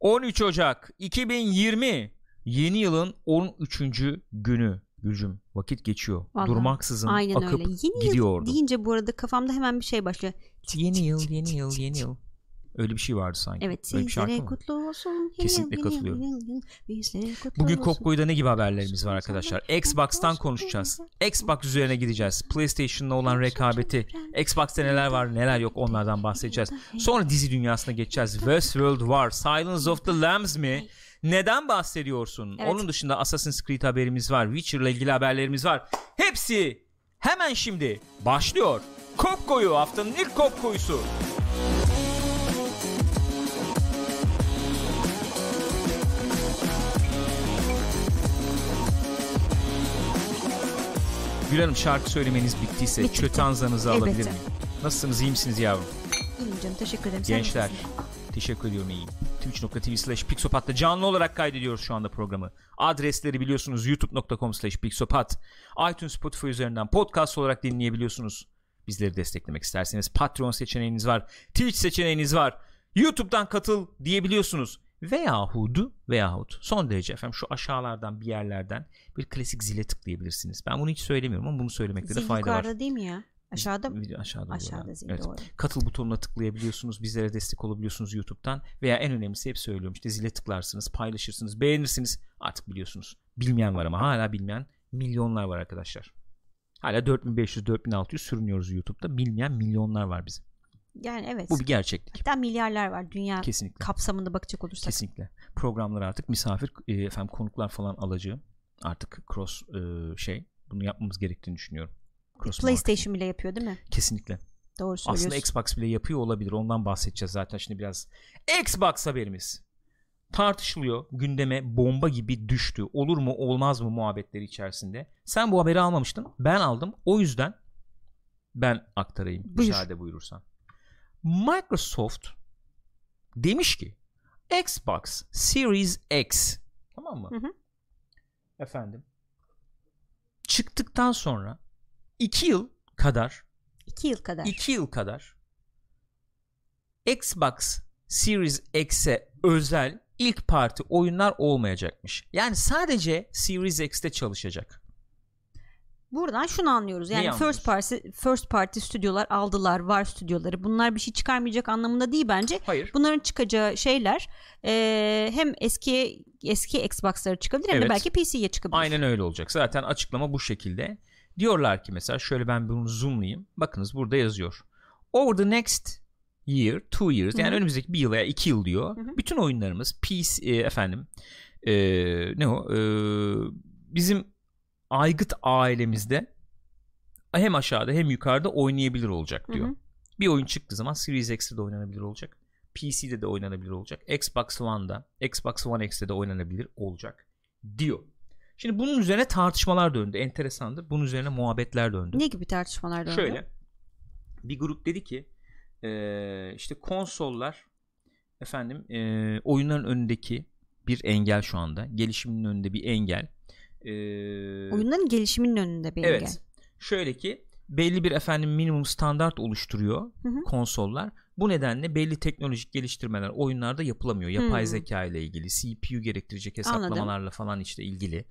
13 Ocak 2020 yeni yılın 13. günü Gülcüm vakit geçiyor. Vallahi, Durmaksızın Aynen akıp öyle. Yeni gidiyordu. yıl deyince bu arada kafamda hemen bir şey başlıyor. Yeni yıl, yeni yıl, yeni yıl. Öyle bir şey vardı sanki. Evet Öyle bir şarkı mı? kutlu olsun. Kesinlikle yıl, yeni yıl, katılıyorum. yıl, kutlu Bugün. Kopko'da ne gibi haberlerimiz var arkadaşlar? Xbox'tan konuşacağız. Xbox üzerine gideceğiz. PlayStation'la olan rekabeti. Xbox'ta neler var neler yok onlardan bahsedeceğiz. Sonra dizi dünyasına geçeceğiz. Westworld War, Silence of the Lambs mi? Neden bahsediyorsun? Evet. Onun dışında Assassin's Creed haberimiz var. Witcher'la ilgili haberlerimiz var. Hepsi hemen şimdi başlıyor. Kopko'yu haftanın ilk Kopko'yusu. Gül Hanım şarkı söylemeniz bittiyse Bitti. çötanzanızı Elbette. alabilirim. Nasılsınız iyi misiniz yavrum? İyiyim canım teşekkür ederim. Sen Gençler teşekkür ediyorum iyiyim. Twitch.tv slash Pixopat'ta canlı olarak kaydediyoruz şu anda programı. Adresleri biliyorsunuz youtube.com slash Pixopat. iTunes Spotify üzerinden podcast olarak dinleyebiliyorsunuz. Bizleri desteklemek isterseniz Patreon seçeneğiniz var. Twitch seçeneğiniz var. YouTube'dan katıl diyebiliyorsunuz. Veyahut veyahut son derece efendim şu aşağılardan bir yerlerden bir klasik zile tıklayabilirsiniz. Ben bunu hiç söylemiyorum ama bunu söylemekte de Zil fayda var. yukarıda değil mi ya? Aşağıda mı? Aşağıda, Aşağıda zil Evet. doğru. Katıl butonuna tıklayabiliyorsunuz. Bizlere destek olabiliyorsunuz YouTube'dan. Veya en önemlisi hep söylüyorum işte zile tıklarsınız, paylaşırsınız, beğenirsiniz. Artık biliyorsunuz. Bilmeyen var ama hala bilmeyen milyonlar var arkadaşlar. Hala 4500-4600 sürünüyoruz YouTube'da. Bilmeyen milyonlar var bizim. Yani evet. Bu bir gerçeklik. Hatta milyarlar var dünya Kesinlikle. kapsamında bakacak olursak. Kesinlikle. Programlara artık misafir e, efendim konuklar falan alacağım. Artık cross e, şey bunu yapmamız gerektiğini düşünüyorum. Cross PlayStation bile yapıyor değil mi? kesinlikle. Doğru söylüyorsun. Aslında Xbox bile yapıyor olabilir. Ondan bahsedeceğiz zaten şimdi biraz. Xbox haberimiz tartışılıyor. Gündeme bomba gibi düştü. Olur mu olmaz mı muhabbetleri içerisinde. Sen bu haberi almamıştın. Ben aldım. O yüzden ben aktarayım. Buyur. Müsaade buyurursan. Microsoft demiş ki Xbox Series X tamam mı? Hı hı. Efendim çıktıktan sonra 2 yıl kadar İki yıl kadar. 2 yıl kadar Xbox Series X'e özel ilk parti oyunlar olmayacakmış. Yani sadece Series X'te çalışacak. Buradan şunu anlıyoruz. Yani first party first party stüdyolar aldılar, var stüdyoları. Bunlar bir şey çıkarmayacak anlamında değil bence. Hayır. Bunların çıkacağı şeyler e, hem eski eski Xbox'lara çıkabilir hem de Evet. belki PC'ye çıkabilir. Aynen öyle olacak. Zaten açıklama bu şekilde. Diyorlar ki mesela şöyle ben bunu zoomlayayım. Bakınız burada yazıyor. Over the next year, two years yani Hı hı. önümüzdeki bir yıl veya iki yıl diyor. Hı hı. Bütün oyunlarımız PC e, efendim e, ne o e, bizim aygıt ailemizde hem aşağıda hem yukarıda oynayabilir olacak Hı diyor. hı. Bir oyun çıktığı zaman Series X'te de oynanabilir olacak. PC'de de oynanabilir olacak. Xbox One'da, Xbox One X'te de oynanabilir olacak diyor. Şimdi bunun üzerine tartışmalar döndü. Enteresandır. Bunun üzerine muhabbetler döndü. Ne gibi tartışmalar döndü? Şöyle bir grup dedi ki işte konsollar efendim eee, oyunların önündeki bir engel şu anda. Gelişimin önünde bir engel. Oyunların gelişiminin önünde bir evet. Şöyle ki belli bir efendim minimum standart oluşturuyor Hı hı. konsollar. Bu nedenle belli teknolojik geliştirmeler oyunlarda yapılamıyor. Yapay Hmm. zeka ile ilgili, CPU gerektirecek hesaplamalarla falan işte ilgili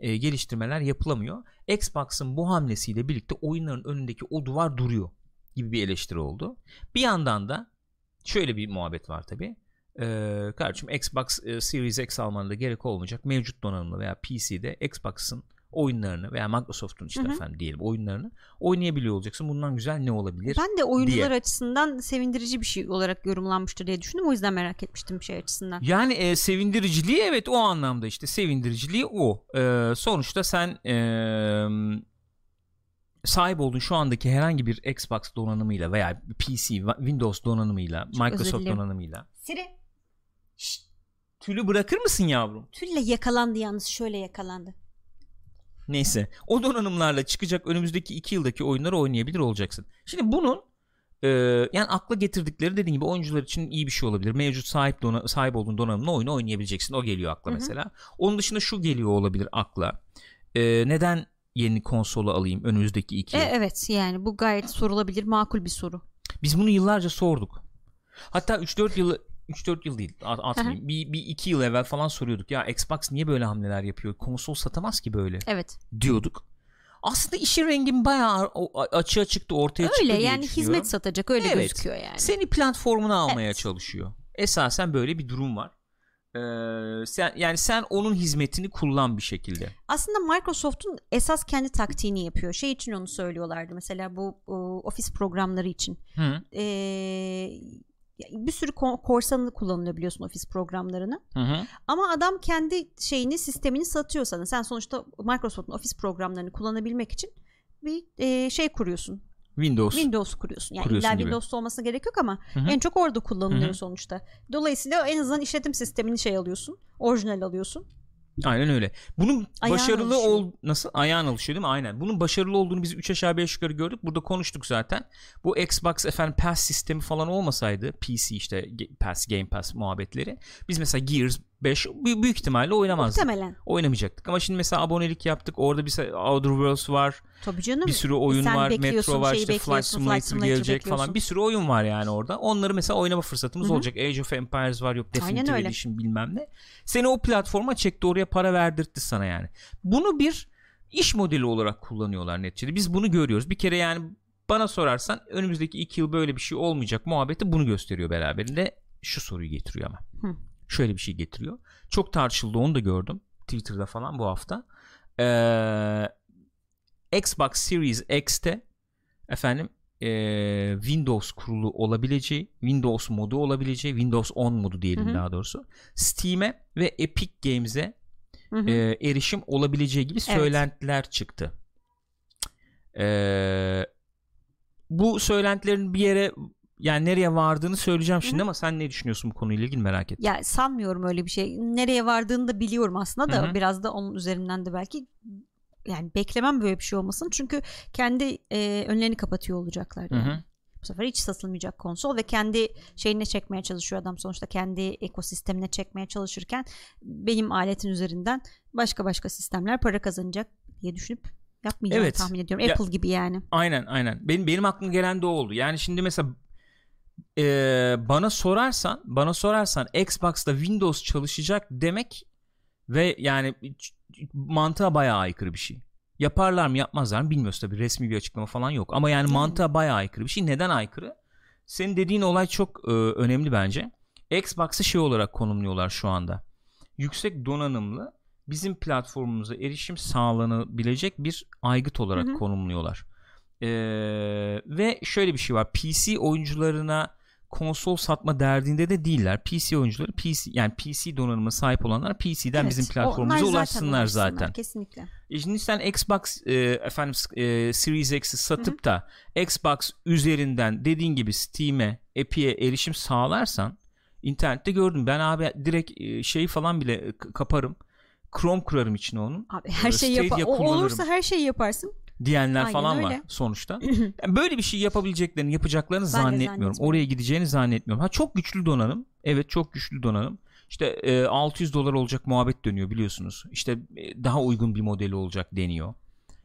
e, geliştirmeler yapılamıyor. Xbox'ın bu hamlesiyle birlikte oyunların önündeki o duvar duruyor gibi bir eleştiri oldu. Bir yandan da şöyle bir muhabbet var tabi. Ee, kardeşim Xbox e, Series X almanda gerek olmayacak. Mevcut donanımlı veya PC'de Xbox'ın oyunlarını veya Microsoft'un işte Hı hı. efendim diyelim oyunlarını oynayabiliyor olacaksın. Bundan güzel ne olabilir? Ben de oyuncular diye. açısından sevindirici bir şey olarak yorumlanmıştır diye düşündüm. O yüzden merak etmiştim şey açısından. Yani e, sevindiriciliği evet o anlamda işte sevindiriciliği o. E, sonuçta sen e, sahip olduğun şu andaki herhangi bir Xbox donanımıyla veya PC, Windows donanımıyla, özür Microsoft donanımıyla Siri. Tülü bırakır mısın yavrum? Tülle yakalandı yalnız şöyle yakalandı. Neyse o donanımlarla çıkacak önümüzdeki iki yıldaki oyunları oynayabilir olacaksın. Şimdi bunun e, yani akla getirdikleri dediğim gibi oyuncular için iyi bir şey olabilir. Mevcut sahip dona, sahip olduğun donanımla oyunu oynayabileceksin. O geliyor akla Hı hı. mesela. Onun dışında şu geliyor olabilir akla. E, neden yeni konsolu alayım önümüzdeki iki E, yıl? evet yani bu gayet sorulabilir makul bir soru. Biz bunu yıllarca sorduk. Hatta 3-4 yıl 3-4 yıl değil at- atmayayım. bir, bir 2 yıl evvel falan soruyorduk. Ya Xbox niye böyle hamleler yapıyor? Konsol satamaz ki böyle Evet. diyorduk. Aslında işin rengin bayağı açığa çıktı ortaya çıktı Öyle yani hizmet satacak öyle Evet. gözüküyor yani. Seni platformuna almaya Evet. çalışıyor. Esasen böyle bir durum var. Ee, sen yani sen onun hizmetini kullan bir şekilde. Aslında Microsoft'un esas kendi taktiğini yapıyor. Şey için onu söylüyorlardı mesela bu o, ofis programları için. Hı Ee, bir sürü ko- korsanını kullanılıyor biliyorsun ofis programlarını. hı. hı. Ama adam kendi şeyini sistemini satıyor sana. Sen sonuçta Microsoft'un ofis programlarını kullanabilmek için bir e, şey kuruyorsun. Windows. Windows kuruyorsun. Yani Kuruyorsun illa gibi. Windows'ta olmasına gerek yok ama Hı hı. en çok orada kullanılıyor Hı hı. sonuçta. Dolayısıyla en azından işletim sistemini şey alıyorsun. Orijinal alıyorsun. Aynen öyle. Bunun Ayağın başarılı alışıyor. ol nasıl ayağın alışıyor değil mi? Aynen. Bunun başarılı olduğunu biz 3 aşağı 5 yukarı gördük. Burada konuştuk zaten. Bu Xbox efendim Pass sistemi falan olmasaydı PC işte Pass Game Pass muhabbetleri. Biz mesela Gears 5 büyük, ihtimalle oynamazdık. Muhtemelen. Oynamayacaktık. Ama şimdi mesela abonelik yaptık. Orada bir Outer Worlds var. Tabii canım. Bir sürü oyun Sen var. Metro var. işte Flight Simulator, Flight Simulator gelecek bekliyorsun. falan. Bir sürü oyun var yani orada. Onları mesela oynama fırsatımız Hı hı. olacak. Age of Empires var. Yok Definitive. Edition bilmem ne. Seni o platforma çekti. Oraya para verdirtti sana yani. Bunu bir iş modeli olarak kullanıyorlar neticede. Biz bunu görüyoruz. Bir kere yani bana sorarsan önümüzdeki iki yıl böyle bir şey olmayacak muhabbeti bunu gösteriyor beraberinde. Şu soruyu getiriyor ama. Hı. Şöyle bir şey getiriyor. Çok tartışıldı onu da gördüm. Twitter'da falan bu hafta. Ee, Xbox Series X'te efendim ee, Windows kurulu olabileceği, Windows modu olabileceği, Windows 10 modu diyelim Hı hı. daha doğrusu. Steam'e ve Epic Games'e e, erişim olabileceği gibi Evet. söylentiler çıktı. Ee, bu söylentilerin bir yere yani nereye vardığını söyleyeceğim şimdi Hı hı. ama sen ne düşünüyorsun bu konuyla ilgili merak ettim. Ya sanmıyorum öyle bir şey. Nereye vardığını da biliyorum aslında da Hı hı. biraz da onun üzerinden de belki yani beklemem böyle bir şey olmasın. Çünkü kendi e, önlerini kapatıyor olacaklar. Yani. Bu sefer hiç satılmayacak konsol ve kendi şeyine çekmeye çalışıyor adam sonuçta kendi ekosistemine çekmeye çalışırken benim aletin üzerinden başka başka sistemler para kazanacak diye düşünüp yapmayacağını Evet. tahmin ediyorum. Ya- Apple gibi yani. Aynen aynen. Benim benim aklıma gelen de o oldu. Yani şimdi mesela e, bana sorarsan, bana sorarsan Xbox'ta Windows çalışacak demek ve yani mantığa bayağı aykırı bir şey. Yaparlar mı yapmazlar mı bilmiyoruz tabii resmi bir açıklama falan yok ama yani Yani. mantığa bayağı aykırı bir şey. Neden aykırı? Senin dediğin olay çok e, önemli bence. Xbox'ı şey olarak konumluyorlar şu anda. Yüksek donanımlı bizim platformumuza erişim sağlanabilecek bir aygıt olarak Hı hı. konumluyorlar. Ee, ve şöyle bir şey var. PC oyuncularına konsol satma derdinde de değiller. PC oyuncuları PC yani PC donanıma sahip olanlar PC'den Evet, bizim platformumuza zaten ulaşsınlar ulaşsınlar, zaten. Kesinlikle. E şimdi sen Xbox e, efendim e, Series X'i satıp da Xbox üzerinden dediğin gibi Steam'e, Epic'e erişim sağlarsan internette gördüm. Ben abi direkt e, şeyi falan bile k- kaparım. Chrome kurarım içine onun Abi her Ee, şeyi yapar. Olursa her şeyi yaparsın. Diyenler Aynen falan var öyle. sonuçta. Yani böyle bir şey yapabileceklerini, yapacaklarını Ben zannetmiyorum. zannetmiyorum. Oraya gideceğini zannetmiyorum. Ha çok güçlü donanım. Evet çok güçlü donanım. İşte e, 600 dolar olacak muhabbet dönüyor biliyorsunuz. İşte e, daha uygun bir modeli olacak deniyor.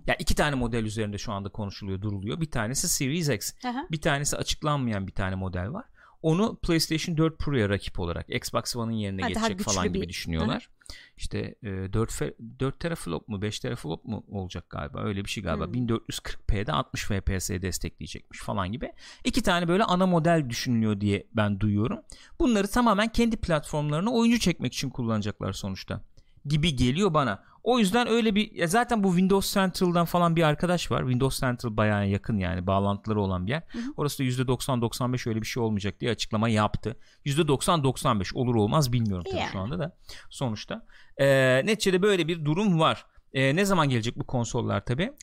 Ya iki tane model üzerinde şu anda konuşuluyor, duruluyor. Bir tanesi Series X. Aha. Bir tanesi açıklanmayan bir tane model var. Onu PlayStation 4 Pro'ya rakip olarak Xbox One'ın yerine Ha, geçecek falan gibi bir- düşünüyorlar. İşte e, 4, fe- 4 teraflop mu 5 teraflop mu olacak galiba öyle bir şey galiba. Hmm. 1440p'de 60 fps destekleyecekmiş falan gibi. İki tane böyle ana model düşünülüyor diye ben duyuyorum. Bunları tamamen kendi platformlarına oyuncu çekmek için kullanacaklar sonuçta gibi geliyor bana. O yüzden öyle bir ya zaten bu Windows Central'dan falan bir arkadaş var. Windows Central bayağı yakın yani bağlantıları olan bir yer. Hı hı. Orası da %90-95 öyle bir şey olmayacak diye açıklama yaptı. %90-95 olur olmaz bilmiyorum tabii Yani. şu anda da sonuçta. Ee, neticede böyle bir durum var. Ee, ne zaman gelecek bu konsollar tabii?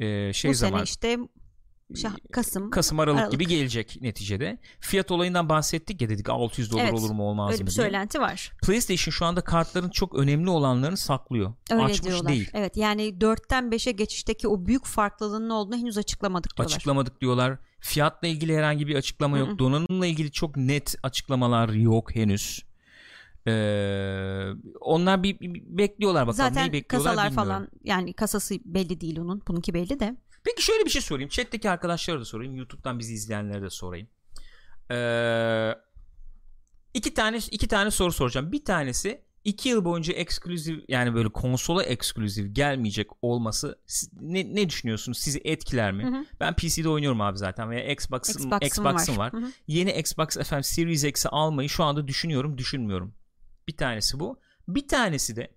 Ee, şey Bu zaman sene işte Şah- Kasım. Kasım Aralık, Aralık. gibi gelecek neticede. Fiyat olayından bahsettik ya dedik 600 dolar Evet, olur mu olmaz Öyle mı bir diye. söylenti var. PlayStation şu anda kartların çok önemli olanlarını saklıyor. Öyle Açmış diyorlar. değil. Evet yani 4'ten 5'e geçişteki o büyük farklılığının olduğunu henüz açıklamadık diyorlar. Açıklamadık diyorlar. Fiyatla ilgili herhangi bir açıklama yok. Donanımla ilgili çok net açıklamalar yok henüz. Ee, onlar bir, bir- bir bekliyorlar bakalım. Zaten Neyi bekliyorlar kasalar bilmiyorum. falan yani kasası belli değil onun. Bununki belli de. Peki şöyle bir şey sorayım. Chat'teki arkadaşlara da sorayım. YouTube'dan bizi izleyenlere de sorayım. Ee, iki tane iki tane soru soracağım. Bir tanesi 2 yıl boyunca ekskluzif yani böyle konsola ekskluzif gelmeyecek olması ne, ne düşünüyorsunuz? Sizi etkiler mi? Hı hı. Ben PC'de oynuyorum abi zaten veya Xbox'ım Xbox'ım, Xbox'ım var. var. Hı hı. Yeni Xbox FM Series X'i almayı şu anda düşünüyorum, düşünmüyorum. Bir tanesi bu. Bir tanesi de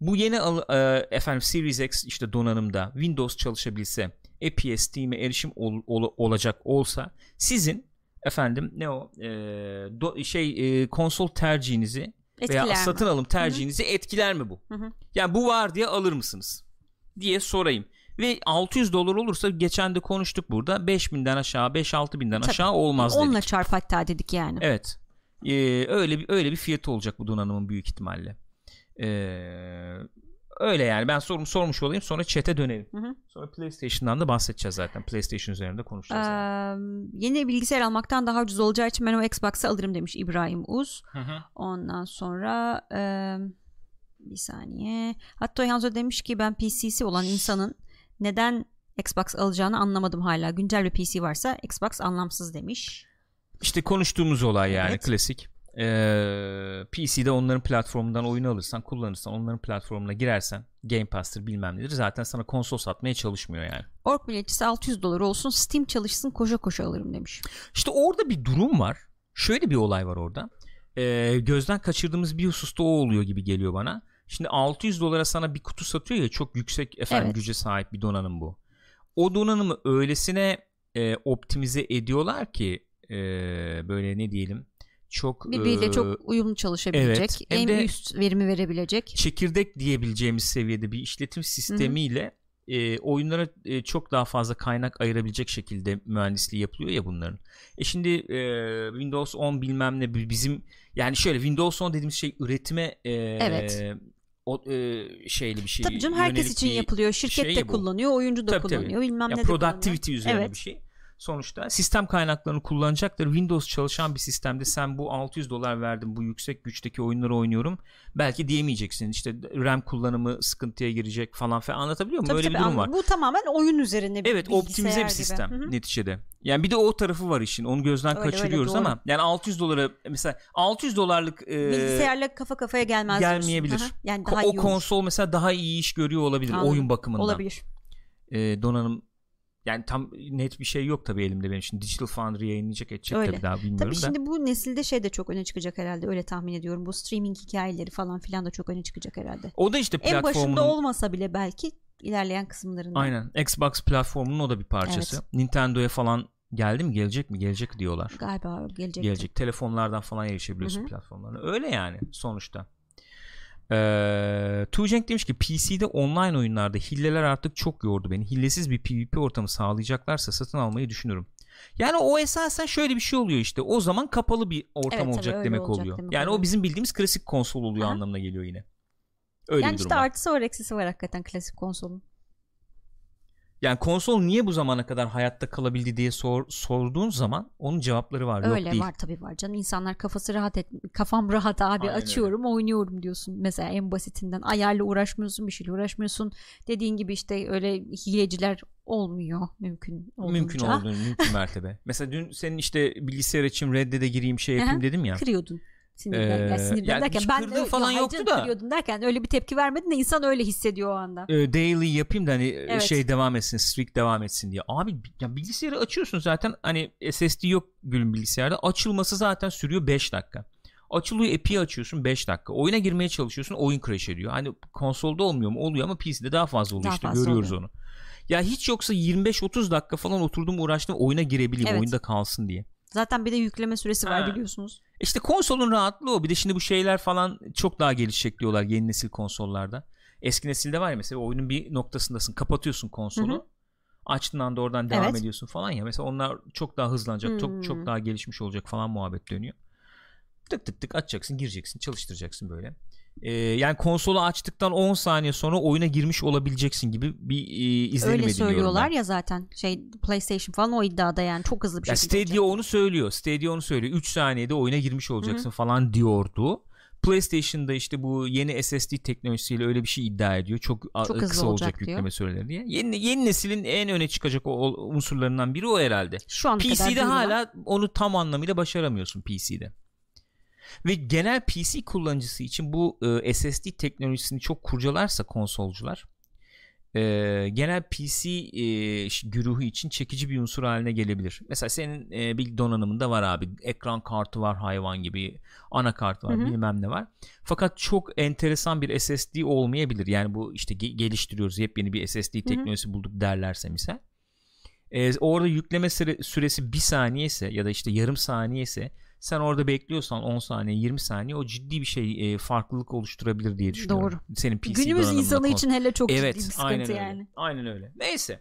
bu yeni e, efendim Series X işte donanımda Windows çalışabilse, APS Steam'e erişim ol, ol, olacak olsa sizin efendim ne o e, do, şey e, konsol tercihinizi Etkiler veya satın alım tercihinizi Hı-hı. etkiler mi bu? Hı-hı. Yani bu var diye alır mısınız? diye sorayım. Ve 600 dolar olursa geçen de konuştuk burada 5000'den aşağı 5-6 binden Tabii. aşağı olmaz dedik. Onunla çarp hatta dedik yani. Evet. Ee, öyle bir öyle bir fiyatı olacak bu donanımın büyük ihtimalle. Ee, öyle yani ben sorum sormuş olayım sonra chat'e dönelim. Hı hı. Sonra PlayStation'dan da bahsedeceğiz zaten. PlayStation üzerinde konuşacağız. Ee, yani. Yeni bilgisayar almaktan daha ucuz olacağı için ben o Xbox'ı alırım demiş İbrahim Uz. Hı hı. Ondan sonra e, bir saniye. Hatta Hanzo demiş ki ben PC'si olan insanın neden Xbox alacağını anlamadım hala. Güncel bir PC varsa Xbox anlamsız demiş. İşte konuştuğumuz olay yani evet. klasik e, PC'de onların platformundan oyunu alırsan kullanırsan onların platformuna girersen Game Pass'tır bilmem nedir zaten sana konsol satmaya çalışmıyor yani. Ork biletçisi 600 dolar olsun Steam çalışsın koşa koşa alırım demiş. İşte orada bir durum var. Şöyle bir olay var orada. E, gözden kaçırdığımız bir hususta o oluyor gibi geliyor bana. Şimdi 600 dolara sana bir kutu satıyor ya çok yüksek efendim evet. güce sahip bir donanım bu. O donanımı öylesine e, optimize ediyorlar ki e, böyle ne diyelim çok birbiriyle e, çok uyumlu çalışabilecek, evet, en üst verimi verebilecek. Çekirdek diyebileceğimiz seviyede bir işletim sistemiyle e, oyunlara e, çok daha fazla kaynak ayırabilecek şekilde mühendisliği yapılıyor ya bunların. E şimdi e, Windows 10 bilmem ne bizim yani şöyle Windows 10 dediğimiz şey üretime e, evet. o e, şeyli bir şey. Tabii canım herkes için yapılıyor. Şirket şey de kullanıyor, oyuncu da tabii, kullanıyor, tabii. bilmem ya ne de productivity üzerine evet. bir şey sonuçta sistem kaynaklarını kullanacaktır. Windows çalışan bir sistemde sen bu 600 dolar verdim bu yüksek güçteki oyunları oynuyorum. Belki diyemeyeceksin. İşte RAM kullanımı sıkıntıya girecek falan falan anlatabiliyor muyum? Böyle tabii, bir durum var. Bu tamamen oyun üzerine bir Evet optimize bir sistem gibi. neticede. Yani bir de o tarafı var işin. Onu gözden öyle, kaçırıyoruz öyle, ama yani 600 dolara mesela 600 dolarlık e, bilgisayarla kafa kafaya gelmez gelmeyebilir. Yani daha o iyi konsol olur. mesela daha iyi iş görüyor olabilir Anladım. oyun bakımından. Olabilir. E, donanım yani tam net bir şey yok tabii elimde benim şimdi Digital Foundry yayınlayacak edecek öyle. tabii daha bilmiyorum tabii da. şimdi bu nesilde şey de çok öne çıkacak herhalde öyle tahmin ediyorum. Bu streaming hikayeleri falan filan da çok öne çıkacak herhalde. O da işte platformunun. En başında olmasa bile belki ilerleyen kısımlarında. Aynen Xbox platformunun o da bir parçası. Evet. Nintendo'ya falan geldi mi gelecek mi gelecek diyorlar. Galiba gelecek. Gelecek. Telefonlardan falan erişebiliyorsun Hı-hı. platformlarına. Öyle yani sonuçta. Ee, Tuğcenk demiş ki PC'de online oyunlarda hilleler artık çok yordu beni. Hillesiz bir PvP ortamı sağlayacaklarsa satın almayı düşünürüm. Yani o esasen şöyle bir şey oluyor işte. O zaman kapalı bir ortam evet, olacak demek olacak oluyor. Demek yani oluyor. o bizim bildiğimiz klasik konsol oluyor Aha. anlamına geliyor yine. Öyle yani bir durum işte var. artısı var eksisi var hakikaten klasik konsolun. Yani konsol niye bu zamana kadar hayatta kalabildi diye sor, sorduğun zaman onun cevapları var. Öyle yok değil. var tabii var canım. İnsanlar kafası rahat et kafam rahat abi Aynen açıyorum öyle. oynuyorum diyorsun. Mesela en basitinden ayarla uğraşmıyorsun bir şeyle uğraşmıyorsun. Dediğin gibi işte öyle hileciler olmuyor mümkün olduğunca. Mümkün olduğunu mümkün mertebe. Mesela dün senin işte bilgisayar için Reddit'e gireyim şey yapayım dedim ya. Kırıyordun sinirden, ee, yani sinirden yani derken ben de falan yok, yoktu da kırıyordun derken öyle bir tepki vermedin de insan öyle hissediyor o anda. E, daily yapayım da hani evet. şey devam etsin, streak devam etsin diye. Abi ya bilgisayarı açıyorsun zaten hani SSD yok gülüm bilgisayarda. Açılması zaten sürüyor 5 dakika. Açılıyor API açıyorsun 5 dakika. Oyuna girmeye çalışıyorsun oyun crash ediyor. Hani konsolda olmuyor mu? Oluyor ama PC'de daha fazla oluyor daha işte fazla görüyoruz oluyor. onu. Ya hiç yoksa 25-30 dakika falan oturdum uğraştım oyuna girebileyim evet. oyunda kalsın diye. Zaten bir de yükleme süresi var ha. biliyorsunuz. İşte konsolun rahatlığı o. Bir de şimdi bu şeyler falan çok daha gelişecek diyorlar yeni nesil konsollarda. Eski nesilde var ya mesela oyunun bir noktasındasın. Kapatıyorsun konsolu. Hı hı. Açtığın anda oradan devam evet. ediyorsun falan ya. Mesela onlar çok daha hızlanacak. Hmm. Çok çok daha gelişmiş olacak falan muhabbet dönüyor. Tık tık tık açacaksın, gireceksin, çalıştıracaksın böyle e, yani konsolu açtıktan 10 saniye sonra oyuna girmiş olabileceksin gibi bir e, izlenim Öyle söylüyorlar ben. ya zaten şey PlayStation falan o iddiada yani çok hızlı bir ya şekilde. Stadia olacak. onu söylüyor. Stadia onu söylüyor. 3 saniyede oyuna girmiş olacaksın Hı-hı. falan diyordu. PlayStation'da işte bu yeni SSD teknolojisiyle öyle bir şey iddia ediyor. Çok, Çok kısa olacak, olacak yükleme süreleri diye. Yeni, yeni neslin en öne çıkacak o, unsurlarından biri o herhalde. Şu an PC'de hala onu tam anlamıyla başaramıyorsun PC'de. Ve genel PC kullanıcısı için bu e, SSD teknolojisini çok kurcalarsa konsolcular e, genel PC e, güruhu için çekici bir unsur haline gelebilir. Mesela senin e, bir donanımında var abi. Ekran kartı var hayvan gibi. Anakart var hı hı. bilmem ne var. Fakat çok enteresan bir SSD olmayabilir. Yani bu işte ge- geliştiriyoruz yepyeni bir SSD teknolojisi hı hı. bulduk derlerse misal. E, orada yükleme süre, süresi bir saniye ise ya da işte yarım saniye ise sen orada bekliyorsan 10 saniye 20 saniye o ciddi bir şey e, farklılık oluşturabilir diye düşünüyorum. Doğru. Senin PC Günümüz insanı konu. için hele çok evet, ciddi bir sıkıntı aynen yani. Öyle. Aynen öyle. Neyse.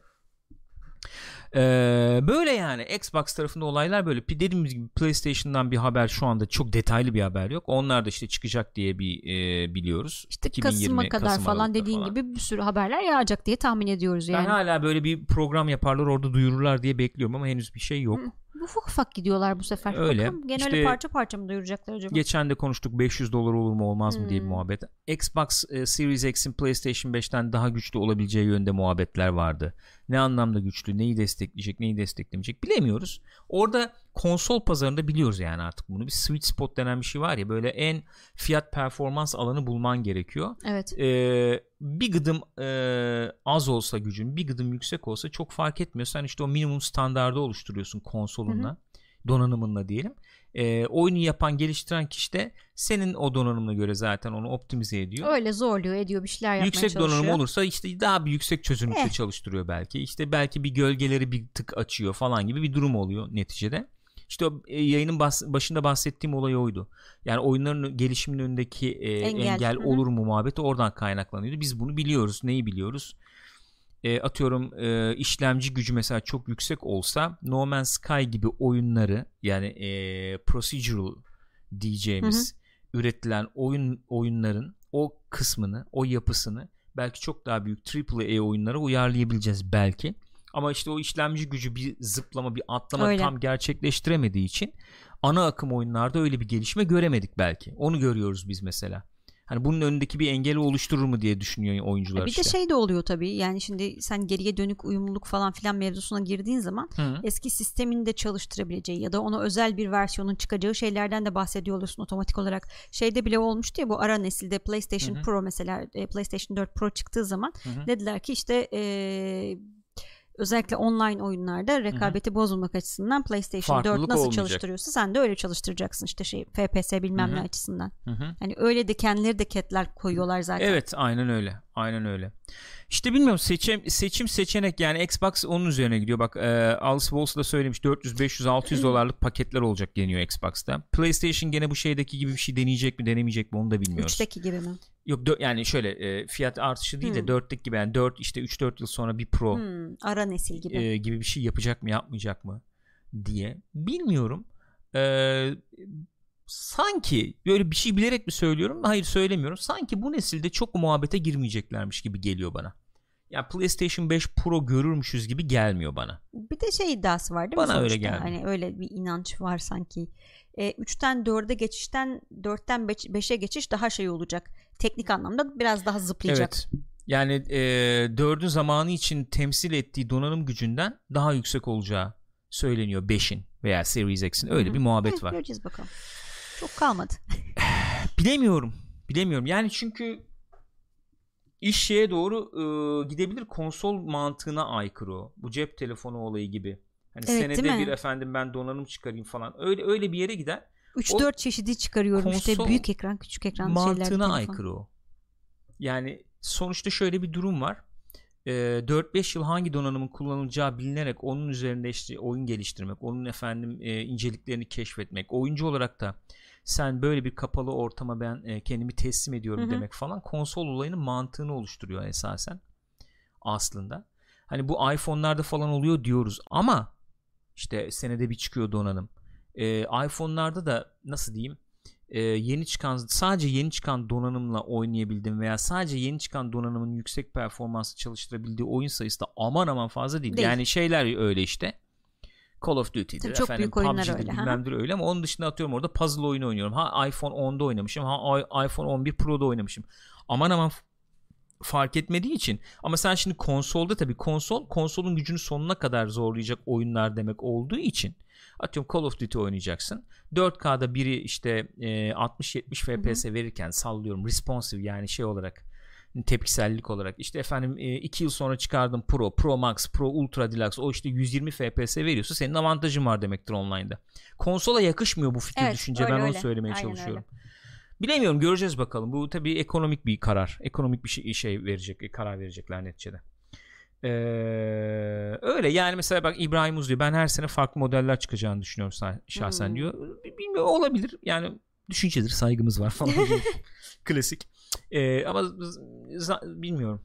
Ee, böyle yani Xbox tarafında olaylar böyle. Dediğimiz gibi PlayStation'dan bir haber şu anda çok detaylı bir haber yok. Onlar da işte çıkacak diye bir e, biliyoruz. İşte 2020, Kasım'a kadar Kasım falan dediğin falan. gibi bir sürü haberler yağacak diye tahmin ediyoruz yani. Ben hala böyle bir program yaparlar orada duyururlar diye bekliyorum ama henüz bir şey yok. Hı ufak ufak gidiyorlar bu sefer. Öyle. Bakalım gene işte, parça parça mı duyuracaklar acaba? Geçen de konuştuk 500 dolar olur mu olmaz mı hmm. diye bir hmm. muhabbet. Xbox e, Series X'in PlayStation 5'ten daha güçlü olabileceği yönde muhabbetler vardı. Ne anlamda güçlü, neyi destekleyecek, neyi desteklemeyecek bilemiyoruz. Orada konsol pazarında biliyoruz yani artık bunu. Bir sweet spot denen bir şey var ya böyle en fiyat performans alanı bulman gerekiyor. Evet. Ee, bir gıdım e, az olsa gücün, bir gıdım yüksek olsa çok fark etmiyor. Sen işte o minimum standardı oluşturuyorsun konsolunla, Hı-hı. donanımınla diyelim e, oyunu yapan geliştiren kişi de senin o donanımına göre zaten onu optimize ediyor. Öyle zorluyor ediyor bir şeyler yapmaya yüksek çalışıyor. donanım olursa işte daha bir yüksek çözünürlükte eh. çalıştırıyor belki. İşte belki bir gölgeleri bir tık açıyor falan gibi bir durum oluyor neticede. İşte o e, yayının bas, başında bahsettiğim olay oydu. Yani oyunların gelişiminin önündeki e, engel, engel olur mu muhabbeti oradan kaynaklanıyordu. Biz bunu biliyoruz. Neyi biliyoruz? E, atıyorum e, işlemci gücü mesela çok yüksek olsa No Man's Sky gibi oyunları yani e, procedural diyeceğimiz hı hı. üretilen oyun oyunların o kısmını, o yapısını belki çok daha büyük AAA oyunlara uyarlayabileceğiz belki. Ama işte o işlemci gücü bir zıplama, bir atlama öyle. tam gerçekleştiremediği için ana akım oyunlarda öyle bir gelişme göremedik belki. Onu görüyoruz biz mesela. Hani bunun önündeki bir engeli oluşturur mu diye düşünüyor oyuncular bir işte. Bir de şey de oluyor tabii. Yani şimdi sen geriye dönük uyumluluk falan filan mevzusuna girdiğin zaman Hı. eski sistemini de çalıştırabileceği ya da ona özel bir versiyonun çıkacağı şeylerden de bahsediyor olursun otomatik olarak. Şeyde bile olmuştu ya bu ara nesilde PlayStation Hı. Pro mesela e, PlayStation 4 Pro çıktığı zaman Hı. dediler ki işte eee özellikle online oyunlarda rekabeti Hı-hı. bozulmak açısından PlayStation Farklılık 4 nasıl olmayacak. çalıştırıyorsa sen de öyle çalıştıracaksın işte şey FPS bilmem Hı-hı. ne açısından. Hı-hı. Hani öyle de kendileri de ketler koyuyorlar zaten. Evet aynen öyle. Aynen öyle. İşte bilmiyorum seçim seçim seçenek yani Xbox onun üzerine gidiyor. Bak e, Alice Walsh da söylemiş 400 500 600 dolarlık paketler olacak deniyor Xbox'ta. PlayStation gene bu şeydeki gibi bir şey deneyecek mi denemeyecek mi onu da bilmiyoruz. 3'teki gibi mi? Yok dö- yani şöyle e, fiyat artışı değil hmm. de 4'lik gibi yani 4 işte 3 4 yıl sonra bir Pro hmm, ara nesil gibi e, gibi bir şey yapacak mı yapmayacak mı diye bilmiyorum. Eee sanki böyle bir şey bilerek mi söylüyorum? Hayır söylemiyorum. Sanki bu nesilde çok muhabbete girmeyeceklermiş gibi geliyor bana. Ya PlayStation 5 Pro görürmüşüz gibi gelmiyor bana. Bir de şey iddiası var değil mi? Bana öyle gelmiyor. Hani öyle bir inanç var sanki. E, 3'ten 4'e geçişten 4'ten 5'e geçiş daha şey olacak. Teknik anlamda biraz daha zıplayacak. Evet. Yani e, 4'ün zamanı için temsil ettiği donanım gücünden daha yüksek olacağı söyleniyor 5'in veya Series X'in. Öyle Hı-hı. bir muhabbet evet, var. Göreceğiz bakalım. Çok kalmadı. Bilemiyorum. Bilemiyorum. Yani çünkü iş şeye doğru e, gidebilir konsol mantığına aykırı o. Bu cep telefonu olayı gibi. Hani evet, senede bir efendim ben donanım çıkarayım falan. Öyle öyle bir yere gider. 3-4 çeşidi çıkarıyorum işte büyük ekran küçük ekran mantığına şeyler. Mantığına aykırı o. Yani sonuçta şöyle bir durum var. E, 4-5 yıl hangi donanımın kullanılacağı bilinerek onun üzerinde işte oyun geliştirmek, onun efendim e, inceliklerini keşfetmek, oyuncu olarak da sen böyle bir kapalı ortama ben e, kendimi teslim ediyorum Hı-hı. demek falan konsol olayının mantığını oluşturuyor esasen aslında. Hani bu iPhone'larda falan oluyor diyoruz ama işte senede bir çıkıyor donanım. E, iPhone'larda da nasıl diyeyim e, yeni çıkan sadece yeni çıkan donanımla oynayabildim veya sadece yeni çıkan donanımın yüksek performansı çalıştırabildiği oyun sayısı da aman aman fazla değil. değil. Yani şeyler öyle işte. Call of Duty'dir Tabii çok efendim büyük oyunlar PUBG'dir, öyle, bilmemdir ha? öyle ama onun dışında atıyorum orada puzzle oyunu oynuyorum. Ha iPhone 10'da oynamışım ha iPhone 11 Pro'da oynamışım. Aman aman fark etmediği için ama sen şimdi konsolda tabii konsol konsolun gücünü sonuna kadar zorlayacak oyunlar demek olduğu için atıyorum Call of Duty oynayacaksın 4K'da biri işte e, 60-70 FPS verirken sallıyorum responsive yani şey olarak tepkisellik olarak işte efendim 2 yıl sonra çıkardım Pro, Pro Max, Pro Ultra Deluxe o işte 120 FPS veriyorsa senin avantajın var demektir online'da. Konsola yakışmıyor bu fikir Evet, düşünce öyle, ben onu öyle. söylemeye Aynen çalışıyorum. Bilemiyorum göreceğiz bakalım. Bu tabii ekonomik bir karar. Ekonomik bir şey, şey verecek, karar verecekler neticede. Ee, öyle yani mesela bak İbrahim Uz diyor ben her sene farklı modeller çıkacağını düşünüyorum şahsen Hmm. diyor. Bilmiyorum olabilir yani düşüncedir saygımız var falan. Klasik. Ee, ama bilmiyorum.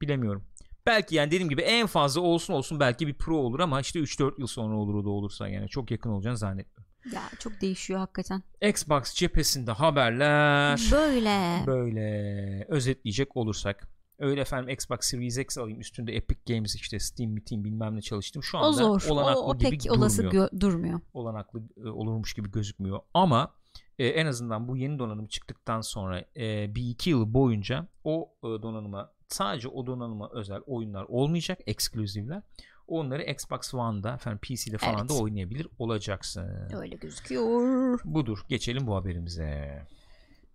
Bilemiyorum. Belki yani dediğim gibi en fazla olsun olsun belki bir pro olur ama işte 3-4 yıl sonra olur o da olursa yani çok yakın olacağını zannetmiyorum. Ya çok değişiyor hakikaten. Xbox cephesinde haberler Böyle. böyle özetleyecek olursak öyle efendim Xbox Series X alayım üstünde Epic Games işte Steam, Steam bilmem ne çalıştım şu O anda zor. olanaklı O, o gibi pek olası durmuyor. gö- durmuyor. olanaklı e, olurmuş gibi gözükmüyor ama e, en azından bu yeni donanım çıktıktan sonra e, bir iki yıl boyunca o e, donanıma sadece o donanıma özel oyunlar olmayacak ekskluzivler onları Xbox One'da efendim PC'de falan Evet. da oynayabilir olacaksın Öyle gözüküyor. budur geçelim bu haberimize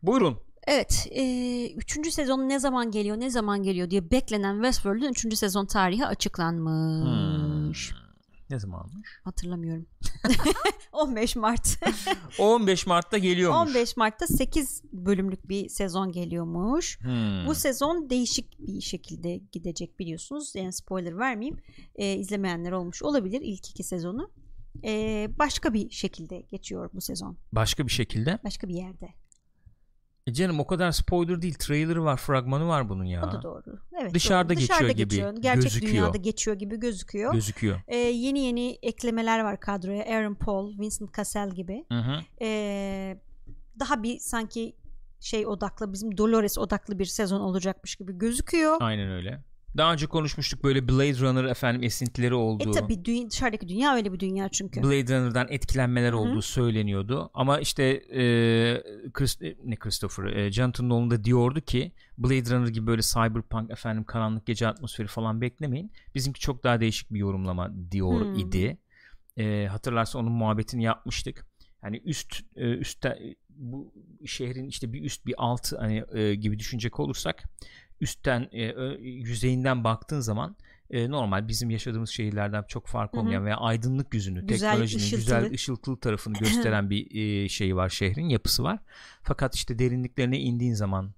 buyurun Evet. E, üçüncü sezon ne zaman geliyor ne zaman geliyor diye beklenen Westworld'un üçüncü sezon tarihi açıklanmış. Hmm. Ne zamanmış Hatırlamıyorum. 15 Mart. 15 Mart'ta geliyormuş 15 Mart'ta 8 bölümlük bir sezon geliyormuş. Hmm. Bu sezon değişik bir şekilde gidecek biliyorsunuz. Yani spoiler vermeyeyim. Ee, izlemeyenler olmuş olabilir ilk iki sezonu. Ee, başka bir şekilde geçiyor bu sezon. başka bir şekilde Başka bir yerde. E canım o kadar spoiler değil trailerı var fragmanı var bunun ya O da doğru. Evet, Dışarıda doğru. geçiyor gibi Gerçek gözüküyor. dünyada geçiyor gibi gözüküyor. gözüküyor Ee, yeni yeni eklemeler var kadroya. Aaron Paul, Vincent Cassel gibi. Hı hı. Ee, daha bir sanki şey odaklı bizim Dolores odaklı bir sezon olacakmış gibi gözüküyor. Aynen öyle. Daha önce konuşmuştuk böyle Blade Runner efendim esintileri E olduğu. tabi dü- dışarıdaki dünya öyle bir dünya çünkü. Blade Runner'dan etkilenmeler Hı hı. olduğu söyleniyordu. Ama işte e, Chris, e, ne Christopher, e, Jonathan Nolan da diyordu ki Blade Runner gibi böyle cyberpunk efendim karanlık gece atmosferi falan beklemeyin. Bizimki çok daha değişik bir yorumlama diyor Hmm. idi. E, hatırlarsa onun muhabbetini yapmıştık. Yani üst e, üstte bu şehrin işte bir üst bir alt hani e, gibi düşünecek olursak üstten e, yüzeyinden baktığın zaman e, normal bizim yaşadığımız şehirlerden çok fark olmayan veya aydınlık yüzünü, Güzel, teknolojinin ışıltılı. güzel ışıltılı tarafını gösteren bir e, şeyi var şehrin, yapısı var. Fakat işte derinliklerine indiğin zaman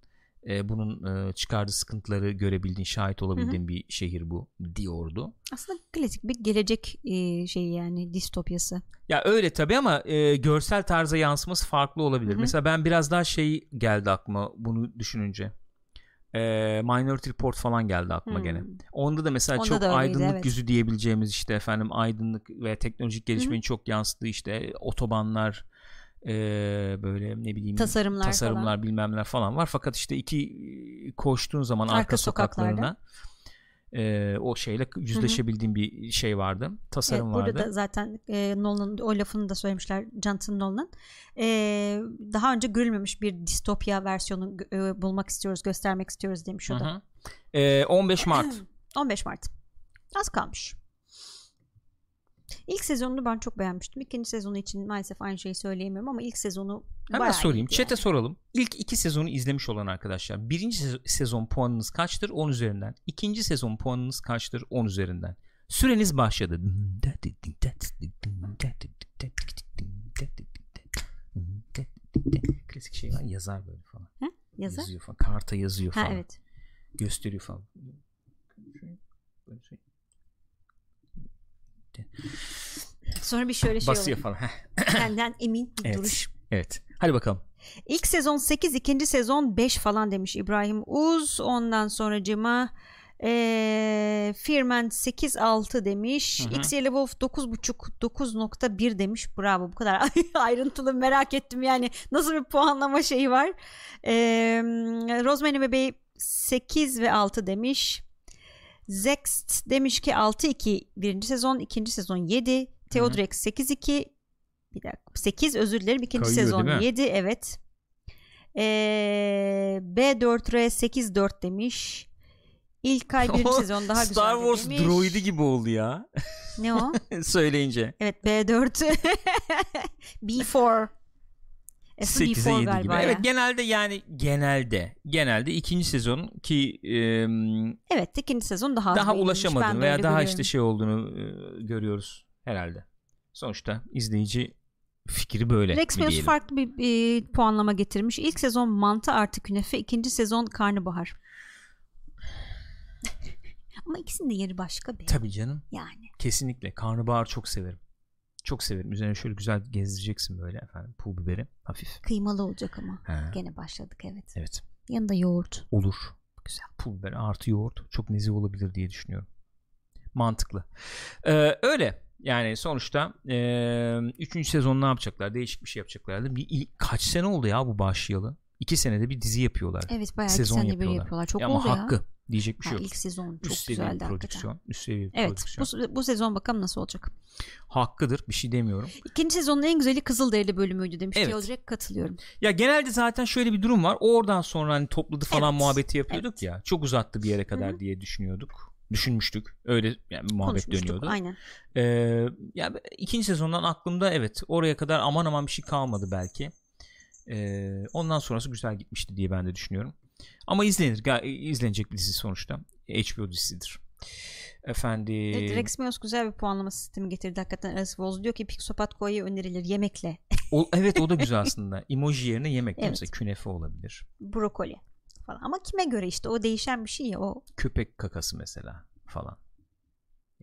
e, bunun e, çıkardığı sıkıntıları görebildiğin, şahit olabildiğin bir şehir bu diyordu. Aslında klasik bir gelecek e, şeyi yani distopyası. Ya öyle tabii ama e, görsel tarza yansıması farklı olabilir. Hı hı. Mesela ben biraz daha şey geldi aklıma bunu düşününce. E, Minority Report falan geldi aklıma Hmm. gene. Onda da mesela Onda çok da öyleydi, aydınlık evet. yüzü diyebileceğimiz işte efendim aydınlık ve teknolojik gelişmenin çok yansıdığı işte otobanlar e, böyle ne bileyim Tasarımlar, tasarımlar falan. bilmem neler falan var. Fakat işte iki koştuğun zaman arka, Arka sokaklarda. E, o şeyle yüzleşebildiğin bir şey vardı. Tasarım Evet, burada vardı. da zaten e, Nolan'ın o lafını da söylemişler Jonathan Nolan. E, daha önce görülmemiş bir distopya versiyonu e, bulmak istiyoruz, göstermek istiyoruz demiş o da. Ee, 15 Mart. 15 Mart. Az kalmış. İlk sezonunu ben çok beğenmiştim. İkinci sezonu için maalesef aynı şeyi söyleyemiyorum ama ilk sezonu Hemen sorayım. Chat'e yani. soralım. İlk iki sezonu izlemiş olan arkadaşlar. Birinci sez- sezon puanınız kaçtır? 10 üzerinden. İkinci sezon puanınız kaçtır? 10 üzerinden. Süreniz başladı. Klasik şey var. Yazar böyle falan. Yazı. Yazıyor falan. Karta yazıyor Ha falan. evet. Gösteriyor falan. Böyle şey. Sonra bir şöyle şey Basıyor oluyor. falan. Kendinden emin bir Evet. duruş. Evet. Hadi bakalım. İlk sezon 8, ikinci sezon 5 falan demiş İbrahim Uz. Ondan sonra cıma ee, Firman 8-6 demiş. Hı hı. X Yellow Wolf 9.5 9.1 demiş. Bravo bu kadar ayrıntılı merak ettim yani nasıl bir puanlama şeyi var. Ee, Rosemary Bebeği 8 ve 6 demiş. Zext demiş ki 6-2 birinci sezon, ikinci sezon 7. Theodrex 8-2 bir dakika 8 özür dilerim ikinci Kayıyor, sezon değil mi? 7 evet. Ee, B4R 8-4 demiş. İlk ay birinci sezon daha güzel Star Wars demiş. droidi gibi oldu ya. Ne o? Söyleyince. Evet B4. B4. Asıl 8'e B4 7 gibi. galiba ya. Evet genelde yani genelde genelde ikinci sezon ki e, Evet ikinci sezon daha daha ulaşamadın veya daha görüyorum. işte şey olduğunu e, görüyoruz herhalde. Sonuçta izleyici fikri böyle Rex mi Meus diyelim. farklı bir e, puanlama getirmiş. İlk sezon mantı artı künefe, ikinci sezon karnabahar. Ama ikisinin de yeri başka be. Tabii canım. Yani. Kesinlikle. Karnabahar çok severim. Çok severim. Üzerine şöyle güzel gezdireceksin böyle efendim. Pul biberi hafif. Kıymalı olacak ama. Ha, Gene başladık evet. evet. Yanında yoğurt. Olur. Güzel. Pul biber artı yoğurt çok nezih olabilir diye düşünüyorum. Mantıklı. Ee, öyle. Yani sonuçta e, üçüncü sezon ne yapacaklar? Değişik bir şey yapacaklardı. Bir, kaç sene oldu ya bu başlayalı? İki senede bir dizi yapıyorlar. Evet bayağı Sezon iki senede bir yapıyorlar. yapıyorlar. Çok Ya oldu ama ya. hakkı. Diyecek bir şey Ha, yok. ilk sezon çok üst güzeldi hakikaten. prodüksiyon. Üst seviye Evet prodüksiyon. bu, bu sezon bakalım nasıl olacak. Hakkıdır. Bir şey demiyorum. İkinci sezonun en güzeli Kızılderili bölümüydü demiş. Evet. Evet. direkt katılıyorum. Ya genelde zaten şöyle bir durum var. Oradan sonra hani topladı falan Evet, muhabbeti yapıyorduk evet. ya. Çok uzattı bir yere kadar Hı diye düşünüyorduk. Düşünmüştük. Öyle yani muhabbet dönüyordu. Aynen. Ee, ya ikinci sezondan aklımda evet oraya kadar aman aman bir şey kalmadı belki. Ee, ondan sonrası güzel gitmişti diye ben de düşünüyorum. Ama izlenir. İzlenecek bir dizi sonuçta. HBO dizisidir. Efendim. Evet, Rex Meos güzel bir puanlama sistemi getirdi hakikaten. Alice Woz diyor ki Pixopat Koy'u önerilir yemekle. O, evet o da güzel aslında. Emoji yerine yemek. Evet. Mesela künefe olabilir. Brokoli falan. Ama kime göre işte o değişen bir şey ya o. köpek kakası mesela falan.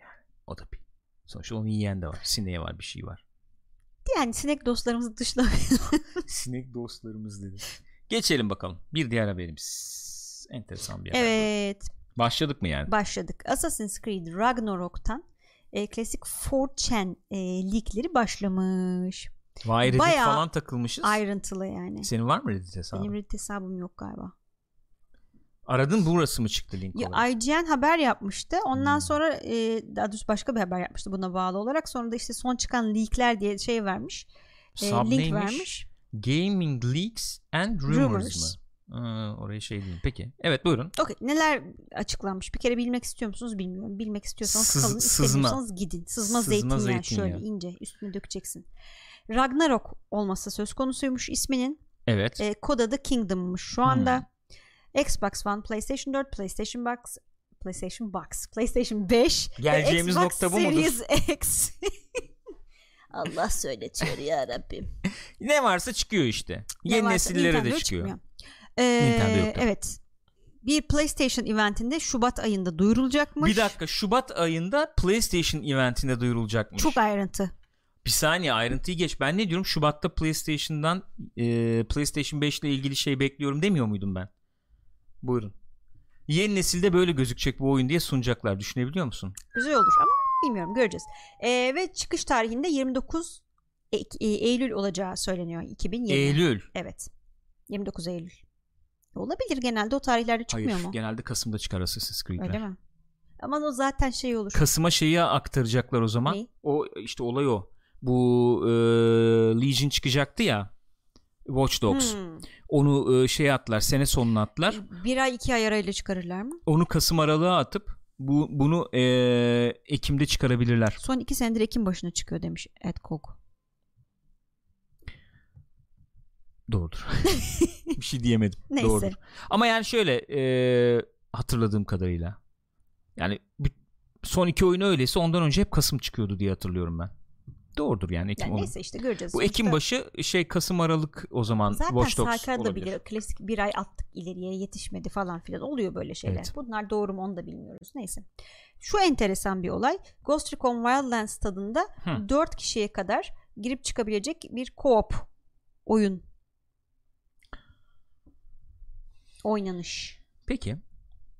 Yani o da bir. Sonuçta onu yiyen de var. Sineği var bir şey var. Yani sinek dostlarımızı dışla. Sinek dostlarımız dedi. Geçelim bakalım. Bir diğer haberimiz. Enteresan bir haber. evet Başladık mı yani? başladık. Assassin's Creed Ragnarok'tan e, klasik 4chan e, leakleri başlamış. Vay Reddit bayağı falan takılmışız. Ayrıntılı yani. Senin var mı Reddit hesabı? Benim Reddit hesabım yok galiba. Aradın burası mı çıktı link Ya, olarak? IGN haber yapmıştı. Ondan Hmm. sonra e, daha doğrusu başka bir haber yapmıştı buna bağlı olarak. Sonra da işte son çıkan leakler diye şey vermiş. E, Sub link neymiş? vermiş. Gaming Leaks and Rumors, Rumors. mı? Aa, oraya şey değil. Peki. Evet buyurun. Okey. Neler açıklanmış? Bir kere bilmek istiyor musunuz bilmiyorum. Bilmek istiyorsanız Sız- kalın. sızma. istemiyorsanız gidin. Sızma, Sızma zeytinyağı, zeytinyağı. şöyle ince üstüne dökeceksin. Ragnarok olması söz konusuymuş isminin. Evet. E, kod adı Kingdom'muş şu anda. Xbox One, PlayStation 4, PlayStation Box, PlayStation Box, PlayStation 5 ve Geleceğimiz Xbox nokta bu mudur? Series X. Allah söyletiyor ya Rabbim. Ne varsa çıkıyor işte. Ne Yeni varsa nesillere de Nintendo çıkıyor. çıkmıyor. Ee, Nintendo yok. Evet. Bir PlayStation eventinde Şubat ayında duyurulacakmış. Bir dakika Şubat ayında PlayStation eventinde duyurulacakmış. Çok ayrıntı. Bir saniye ayrıntıyı geç. Ben ne diyorum? Şubat'ta PlayStation'dan e, PlayStation 5 ile ilgili şey bekliyorum demiyor muydum ben? Buyurun. Yeni nesilde böyle gözükecek bu oyun diye sunacaklar. Düşünebiliyor musun? Güzel olur ama bilmiyorum göreceğiz. Ee, ve çıkış tarihinde 29 Ek- e, Eylül olacağı söyleniyor 2020. Eylül. Evet. 29 Eylül. Olabilir genelde o tarihlerde çıkmıyor Hayır. mu? Genelde Kasım'da çıkar Assassin's Creed'ler. Öyle mi? Ama o zaten şey olur. Kasım'a şeyi aktaracaklar o zaman. Ne? O işte olay o. Bu e, Legion çıkacaktı ya. Watch Dogs. Hmm. Onu e, şeye atlar. Sene sonuna atlar. Bir ay iki ay arayla çıkarırlar mı? Onu Kasım aralığa atıp bu bunu e, Ekim'de çıkarabilirler. Son iki senedir Ekim başına çıkıyor demiş Ed Cook. Doğrudur. bir şey diyemedim. Neyse. Doğrudur. Ama yani şöyle e, hatırladığım kadarıyla. Yani son iki oyun öyleyse ondan önce hep Kasım çıkıyordu diye hatırlıyorum ben. Doğrudur yani Ekim Yani neyse işte göreceğiz. Bu Sonuçta Ekim başı şey Kasım Aralık o zaman Zaten Watch Dogs Sarkar da biliyor. Klasik bir ay attık ileriye yetişmedi falan filan. Oluyor böyle şeyler. Evet. Bunlar doğru mu onu da bilmiyoruz. Neyse. Şu enteresan bir olay. Ghost Recon Wildlands tadında Hı. 4 kişiye kadar girip çıkabilecek bir co-op oyun. Oynanış. Peki.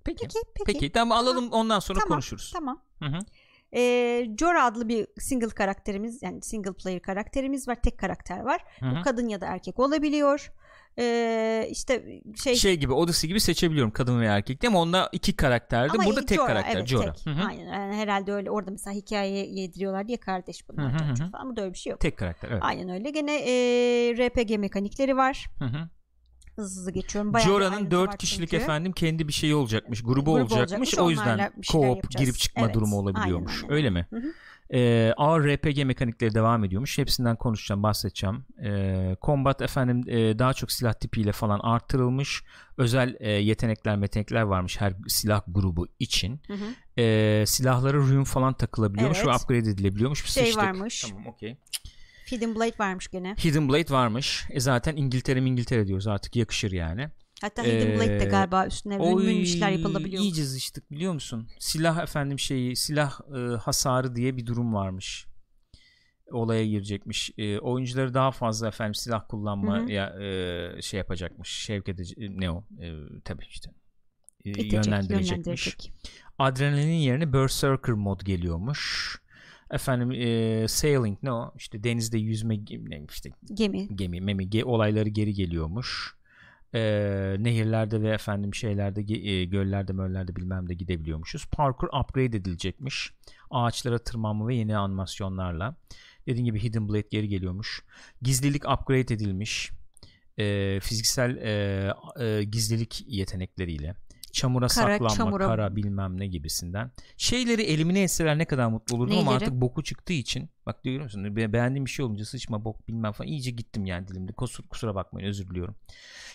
Peki. Peki peki. Peki. Tamam alalım ondan sonra Tamam, konuşuruz. Tamam. Hı hı. Ee, Jora adlı bir single karakterimiz yani single player karakterimiz var. Tek karakter var. Hı hı. Bu kadın ya da erkek olabiliyor. Ee, işte şey, Şey gibi Odyssey gibi seçebiliyorum kadın veya erkek değil mi? Onda iki karakterdi. Ama Burada iyi, tek Jorah, karakter. evet, Jorah. tek. Hı hı. Aynen. Yani herhalde öyle orada mesela hikaye yediriyorlar diye kardeş bunlar. Hı falan. Burada öyle bir şey yok. Tek karakter. Evet. Aynen öyle. Gene e, RPG mekanikleri var. Hı hı. Hızlı hızlı geçiyorum. Bayağı Jora'nın ayrıntı 4 var kişilik çünkü. efendim kendi bir şeyi olacakmış, grubu, Grubu olacakmış. olacakmış, O yüzden yapacağız. girip çıkma Evet, durumu olabiliyormuş. aynen. Öyle mi? Hı hı. Ee, ağır RPG mekanikleri devam ediyormuş. Hepsinden konuşacağım, bahsedeceğim. Ee, combat efendim e, daha çok silah tipiyle falan artırılmış. Özel e, yetenekler, metenekler varmış her silah grubu için. Hı hı. Ee, silahlara rune falan takılabiliyormuş Evet. ve upgrade edilebiliyormuş. Bir Şey sıçtık. varmış. Tamam, okey. Hidden Blade varmış gene. Hidden Blade varmış. E zaten İngiltere İngiltere diyoruz artık yakışır yani. Hatta Hidden Blade de Ee, galiba üstüne Oy, şeyler yapılabiliyor. iyice zıçtık biliyor musun? Silah efendim şeyi silah e, hasarı diye bir durum varmış. Olaya girecekmiş. E, oyuncuları daha fazla efendim silah kullanma Hı hı. ya e, şey yapacakmış. Şevk edici ne o? E, tabii işte. E, İtecek, yönlendirecekmiş. yönlendirecek. Adrenalin yerine Berserker mod geliyormuş. Efendim e, sailing ne o? İşte denizde yüzme işte Gemi. gemi memi ge- olayları geri geliyormuş. Ee, nehirlerde ve efendim şeylerde e, göllerde möllerde bilmem de gidebiliyormuşuz. Parkur upgrade edilecekmiş. Ağaçlara tırmanma ve yeni animasyonlarla. Dediğim gibi Hidden Blade geri geliyormuş. Gizlilik upgrade edilmiş. Ee, fiziksel e, e, gizlilik yetenekleriyle. Çamura Kara, saklanma, çamura- kara bilmem ne gibisinden. Şeyleri elimine etseler ne kadar mutlu olurdum ama Neyleri? artık boku çıktığı için bak görüyor musun? Be- beğendiğim bir şey olunca sıçma bok bilmem falan iyice gittim yani dilimde. Kusur, kusura bakmayın özür diliyorum.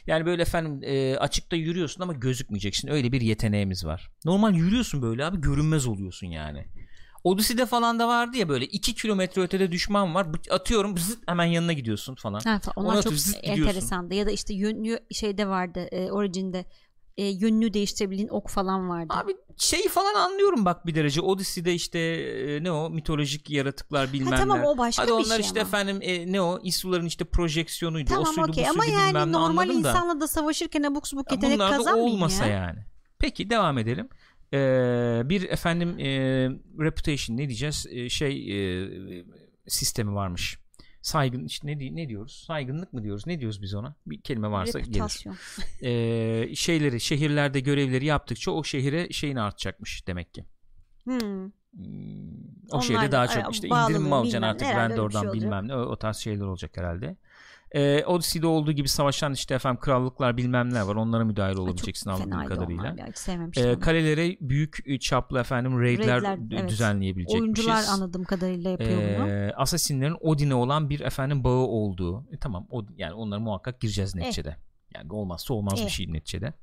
Yani böyle efendim e, açıkta yürüyorsun ama gözükmeyeceksin. Öyle bir yeteneğimiz var. Normal yürüyorsun böyle abi görünmez oluyorsun yani. Odyssey'de falan da vardı ya böyle 2 kilometre ötede düşman var. Atıyorum zıt hemen yanına gidiyorsun falan. Ha, onlar Ona çok zıt gidiyorsun. enteresandı. Ya da işte yönlü şeyde vardı. E, Origin'de e, yönünü değiştirebildiğin ok falan vardı. Abi şeyi falan anlıyorum bak bir derece. Odyssey'de işte e, ne o mitolojik yaratıklar bilmem ha, tamam o başka Hadi bir onlar şey işte ama. efendim e, ne o İsuların işte projeksiyonuydu. o Tamam suydu okey bu ama suydu bilmem yani ne normal da. insanla da savaşırken abuk subuk Ya yetenek da kazanmayayım olmasa ya. yani. Peki devam edelim. Ee, bir efendim e, reputation ne diyeceğiz? E, şey e, sistemi varmış. Saygın işte ne ne diyoruz? Saygınlık mı diyoruz? Ne diyoruz biz ona? Bir kelime varsa gelir. Ee, şeyleri şehirlerde görevleri yaptıkça o şehire şeyin artacakmış demek ki. Hmm. Hmm, o Onlar şehirde da, daha çok işte indirim mi alacaksın artık öyle bir vendordan şey bilmem ne o, o tarz şeyler olacak herhalde. Ee, Odyssey'de olduğu gibi savaşan işte efendim krallıklar bilmem ne var onlara müdahale olabileceksin anladığım kadarıyla. onu. kalelere büyük e, çaplı efendim raidler, Raidler, evet. düzenleyebilecekmişiz. Oyuncular anladığım kadarıyla yapıyor bunu. Ee, Assassin'lerin Odin'e olan bir efendim bağı olduğu. E, tamam o, yani onlara muhakkak gireceğiz Eh. neticede. Yani olmazsa olmaz Eh. bir şey neticede.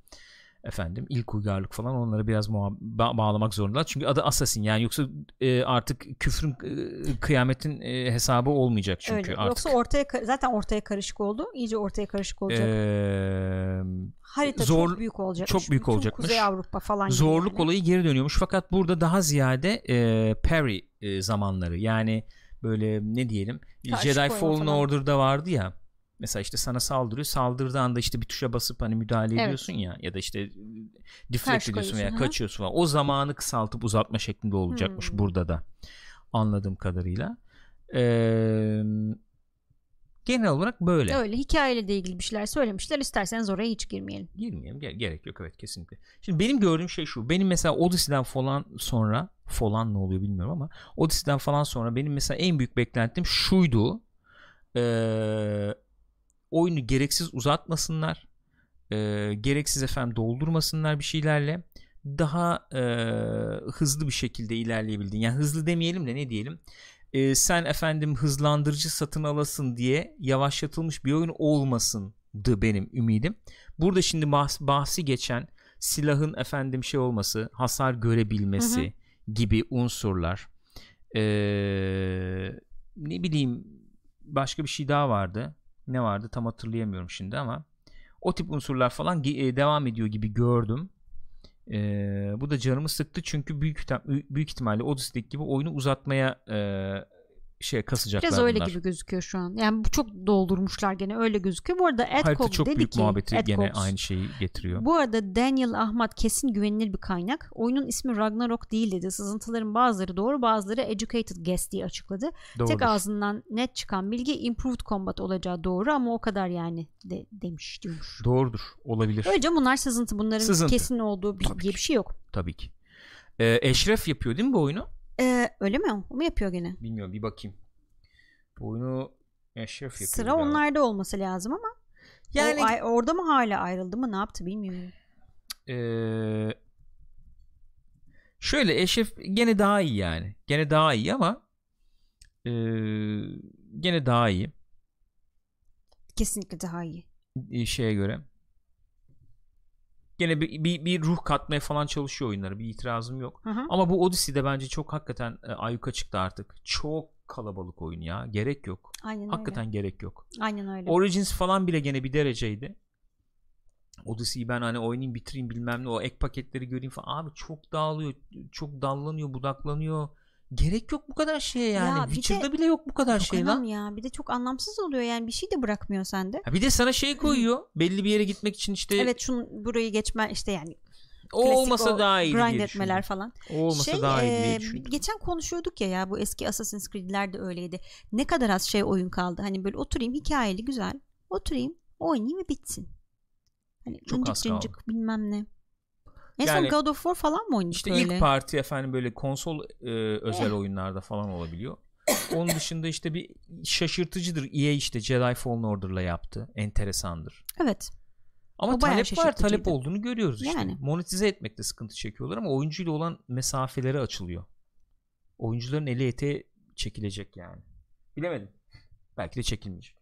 Efendim ilk uygarlık falan onları biraz muha- ba- bağlamak zorundalar. Çünkü adı Assassin yani yoksa e, artık küfrün e, kıyametin e, hesabı olmayacak çünkü Öyle. artık. Yoksa ortaya zaten ortaya karışık oldu. İyice ortaya karışık olacak. Ee, Harita zor- çok büyük olacak. çok büyük olacakmış. Kuzey Avrupa falan zorluk yani. olayı geri dönüyormuş fakat burada daha ziyade e, parry e, zamanları yani böyle ne diyelim Karşı Jedi Fallen falan. Order'da vardı ya mesela işte sana saldırıyor saldırdığı anda işte bir tuşa basıp hani müdahale Evet. ediyorsun ya ya da işte e, deflect ediyorsun veya hı. kaçıyorsun falan o zamanı kısaltıp uzatma şeklinde olacakmış Hmm. burada da anladığım kadarıyla Ee, genel olarak böyle Öyle hikayeyle de ilgili bir şeyler söylemişler. İsterseniz oraya hiç girmeyelim. Girmeyelim ge- gerek yok evet kesinlikle. Şimdi benim gördüğüm şey şu. Benim mesela Odyssey'den falan sonra falan ne oluyor bilmiyorum ama Odyssey'den falan sonra benim mesela en büyük beklentim şuydu. Ee, oyunu gereksiz uzatmasınlar. Ee, gereksiz efendim doldurmasınlar bir şeylerle. Daha e, hızlı bir şekilde ilerleyebildiğin. Yani hızlı demeyelim de ne diyelim. Ee, sen efendim hızlandırıcı satın alasın diye yavaşlatılmış bir oyun olmasındı benim ümidim. Burada şimdi bahs- bahsi geçen silahın efendim şey olması, hasar görebilmesi gibi unsurlar. Ee, ne bileyim başka bir şey daha vardı. Ne vardı tam hatırlayamıyorum şimdi ama o tip unsurlar falan e, devam ediyor gibi gördüm. Ee, bu da canımı sıktı çünkü büyük büyük ihtimalle Odyssey'deki gibi oyunu uzatmaya e, şey kasacaklar Biraz öyle bunlar. gibi gözüküyor şu an. Yani bu çok doldurmuşlar gene öyle gözüküyor. Bu arada Harita Adcox çok dedi büyük ki muhabbeti Adcox, gene aynı şeyi getiriyor. Bu arada Daniel Ahmad kesin güvenilir bir kaynak. Oyunun ismi Ragnarok değil dedi. Sızıntıların bazıları doğru bazıları educated guess diye açıkladı. Doğrudur. Tek ağzından net çıkan bilgi improved combat olacağı doğru ama o kadar yani de, demiş diyormuş. Doğrudur. Olabilir. Önce bunlar sızıntı. Bunların Sızıntı. kesin olduğu bir, diye bir şey yok. Tabii ki. Ee, Eşref yapıyor değil mi bu oyunu? Ee, öyle mi? O mu yapıyor gene? Bilmiyorum bir bakayım. Bu oyunu Eşref yapıyor. Sıra galiba. onlarda olması lazım ama Yani O ay- orada mı hala ayrıldı mı ne yaptı bilmiyorum. Ee, şöyle Eşref gene daha iyi yani. Gene daha iyi ama ee, gene daha iyi Kesinlikle daha iyi. e, şeye göre. Gene bir, bir, bir ruh katmaya falan çalışıyor oyunları. Bir itirazım yok. Hı hı. Ama bu Odyssey'de bence çok hakikaten e, ayyuka çıktı artık. Çok kalabalık oyun ya. Gerek yok. Aynen Hakikaten gerek yok. öyle. Aynen öyle. Origins falan bile gene bir dereceydi. Odyssey'yi ben hani oynayayım bitireyim bilmem ne o ek paketleri göreyim falan. Abi çok dağılıyor. Çok dallanıyor budaklanıyor. Gerek yok bu kadar şeye yani. Ya bir de- Witcher'da bile yok bu kadar şey lan. ya. Bir de çok anlamsız oluyor yani bir şey de bırakmıyor sende. Ha bir de sana şey koyuyor. belli bir yere gitmek için işte Evet şunu burayı geçme işte yani o olmasa o daha iyi grind diye etmeler falan. O olmasa şey daha iyi diye düşündüm. geçen konuşuyorduk ya ya bu eski Assassin's Creed'ler de öyleydi. Ne kadar az şey oyun kaldı. Hani böyle oturayım hikayeli güzel. Oturayım oynayayım ve bitsin. Hani Çok cıncık az kaldı. cıncık bilmem ne. En Yani- son God of War falan mı oynadık İşte öyle? ilk parti efendim böyle konsol e, özel Eh. oyunlarda falan olabiliyor. Onun dışında işte bir şaşırtıcıdır. EA işte Jedi Fallen Order'la yaptı. Enteresandır. Evet. Ama O talep var. Talep olduğunu görüyoruz işte. Yani. Monetize etmekte sıkıntı çekiyorlar ama oyuncuyla olan mesafeleri açılıyor. Oyuncuların eli eteği çekilecek yani. Bilemedim. Belki de çekilmeyecek.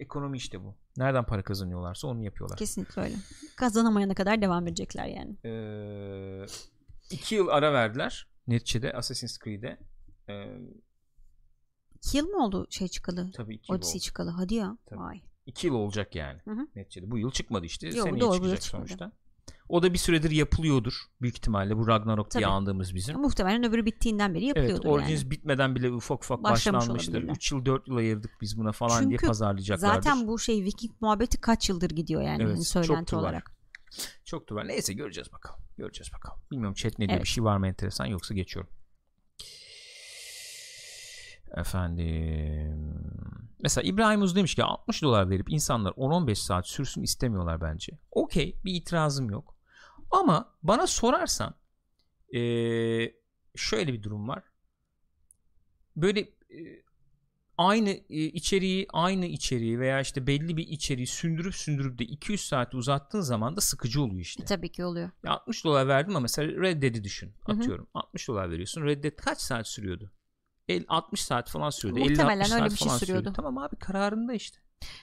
Ekonomi işte bu. Nereden para kazanıyorlarsa onu yapıyorlar. Kesinlikle öyle. Kazanamayana kadar devam edecekler yani. Ee, iki yıl ara verdiler. Neticede Assassin's Creed'e. Ee, İki yıl mı oldu şey çıkalı? tabii iki yıl Odyssey oldu. çıkalı. Hadi ya. Tabii. Vay. İki yıl olacak yani. Hı hı. Neticede. Bu yıl çıkmadı işte. Yok, Seneye doğru, çıkacak sonuçta. O da bir süredir yapılıyordur. Büyük ihtimalle. Bu Ragnarok diye Tabii. andığımız bizim. Muhtemelen öbürü bittiğinden beri Evet yapılıyordur Origins yani. bitmeden bile ufak ufak Başlamış başlanmıştır. olabilirler. 3 yıl 4 yıl ayırdık biz buna falan diye Çünkü pazarlayacaklardır. Zaten bu şey Viking muhabbeti kaç yıldır gidiyor yani Evet, hani söylenti çoktur var. olarak. Çok da var. Neyse göreceğiz bakalım. Göreceğiz bakalım. Bilmiyorum chat ne diyor Evet. bir şey var mı enteresan yoksa geçiyorum. Efendim. Mesela İbrahim Uz demiş ki 60 dolar verip insanlar 10-15 saat sürsün istemiyorlar bence. Okey bir itirazım yok. Ama bana sorarsan eee, şöyle bir durum var. Böyle eee, aynı e, içeriği aynı içeriği veya işte belli bir içeriği sündürüp sündürüp de 200 saat uzattığın zaman da sıkıcı oluyor işte. E, tabii ki oluyor. Ya 60 dolar verdim ama mesela Red Dead'i düşün. Hı hı. Atıyorum. 60 dolar veriyorsun. Red Dead kaç saat sürüyordu? El, 60 saat falan sürüyordu. Muhtemelen 50-60 öyle saat bir şey falan sürüyordu. Tamam abi kararında işte.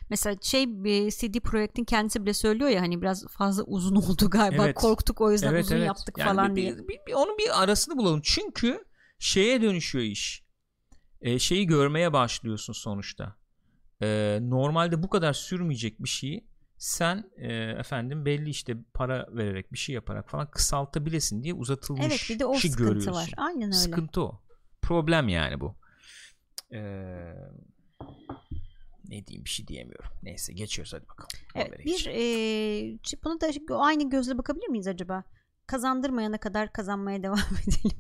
Mesela şey CD Projekt'in kendisi bile söylüyor ya hani biraz fazla uzun oldu galiba. Evet. Korktuk o yüzden evet uzun evet. yaptık Yani falan bir, diye. Bir, bir- bir- onun bir arasını bulalım. Çünkü şeye dönüşüyor iş. Ee, şeyi görmeye başlıyorsun sonuçta. Ee, normalde bu kadar sürmeyecek bir şeyi sen e, efendim belli işte para vererek bir şey yaparak falan kısaltabilesin diye uzatılmış Evet bir de o şey sıkıntı görüyorsun. var. Aynen öyle. Sıkıntı o. Problem yani bu. Ee, ne diyeyim bir şey diyemiyorum. Neyse geçiyoruz hadi bakalım. Evet, bir e, bunu da aynı gözle bakabilir miyiz acaba? Kazandırmayana kadar kazanmaya devam edelim.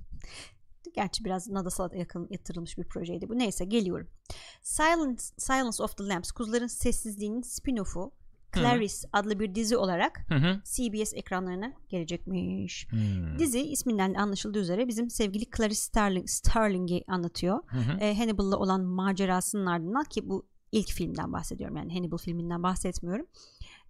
Gerçi biraz Nadas'a yakın yatırılmış bir projeydi bu. Neyse geliyorum. Silence, Silence of the Lambs, Kuzuların Sessizliğinin spin-off'u Clarice adlı bir dizi olarak Hı hı. CBS ekranlarına gelecekmiş. Hmm. Dizi isminden anlaşıldığı üzere bizim sevgili Clarice Starling, Starling'i anlatıyor. E, Hannibal'la olan macerasının ardından ki bu ilk filmden bahsediyorum yani Hannibal filminden bahsetmiyorum.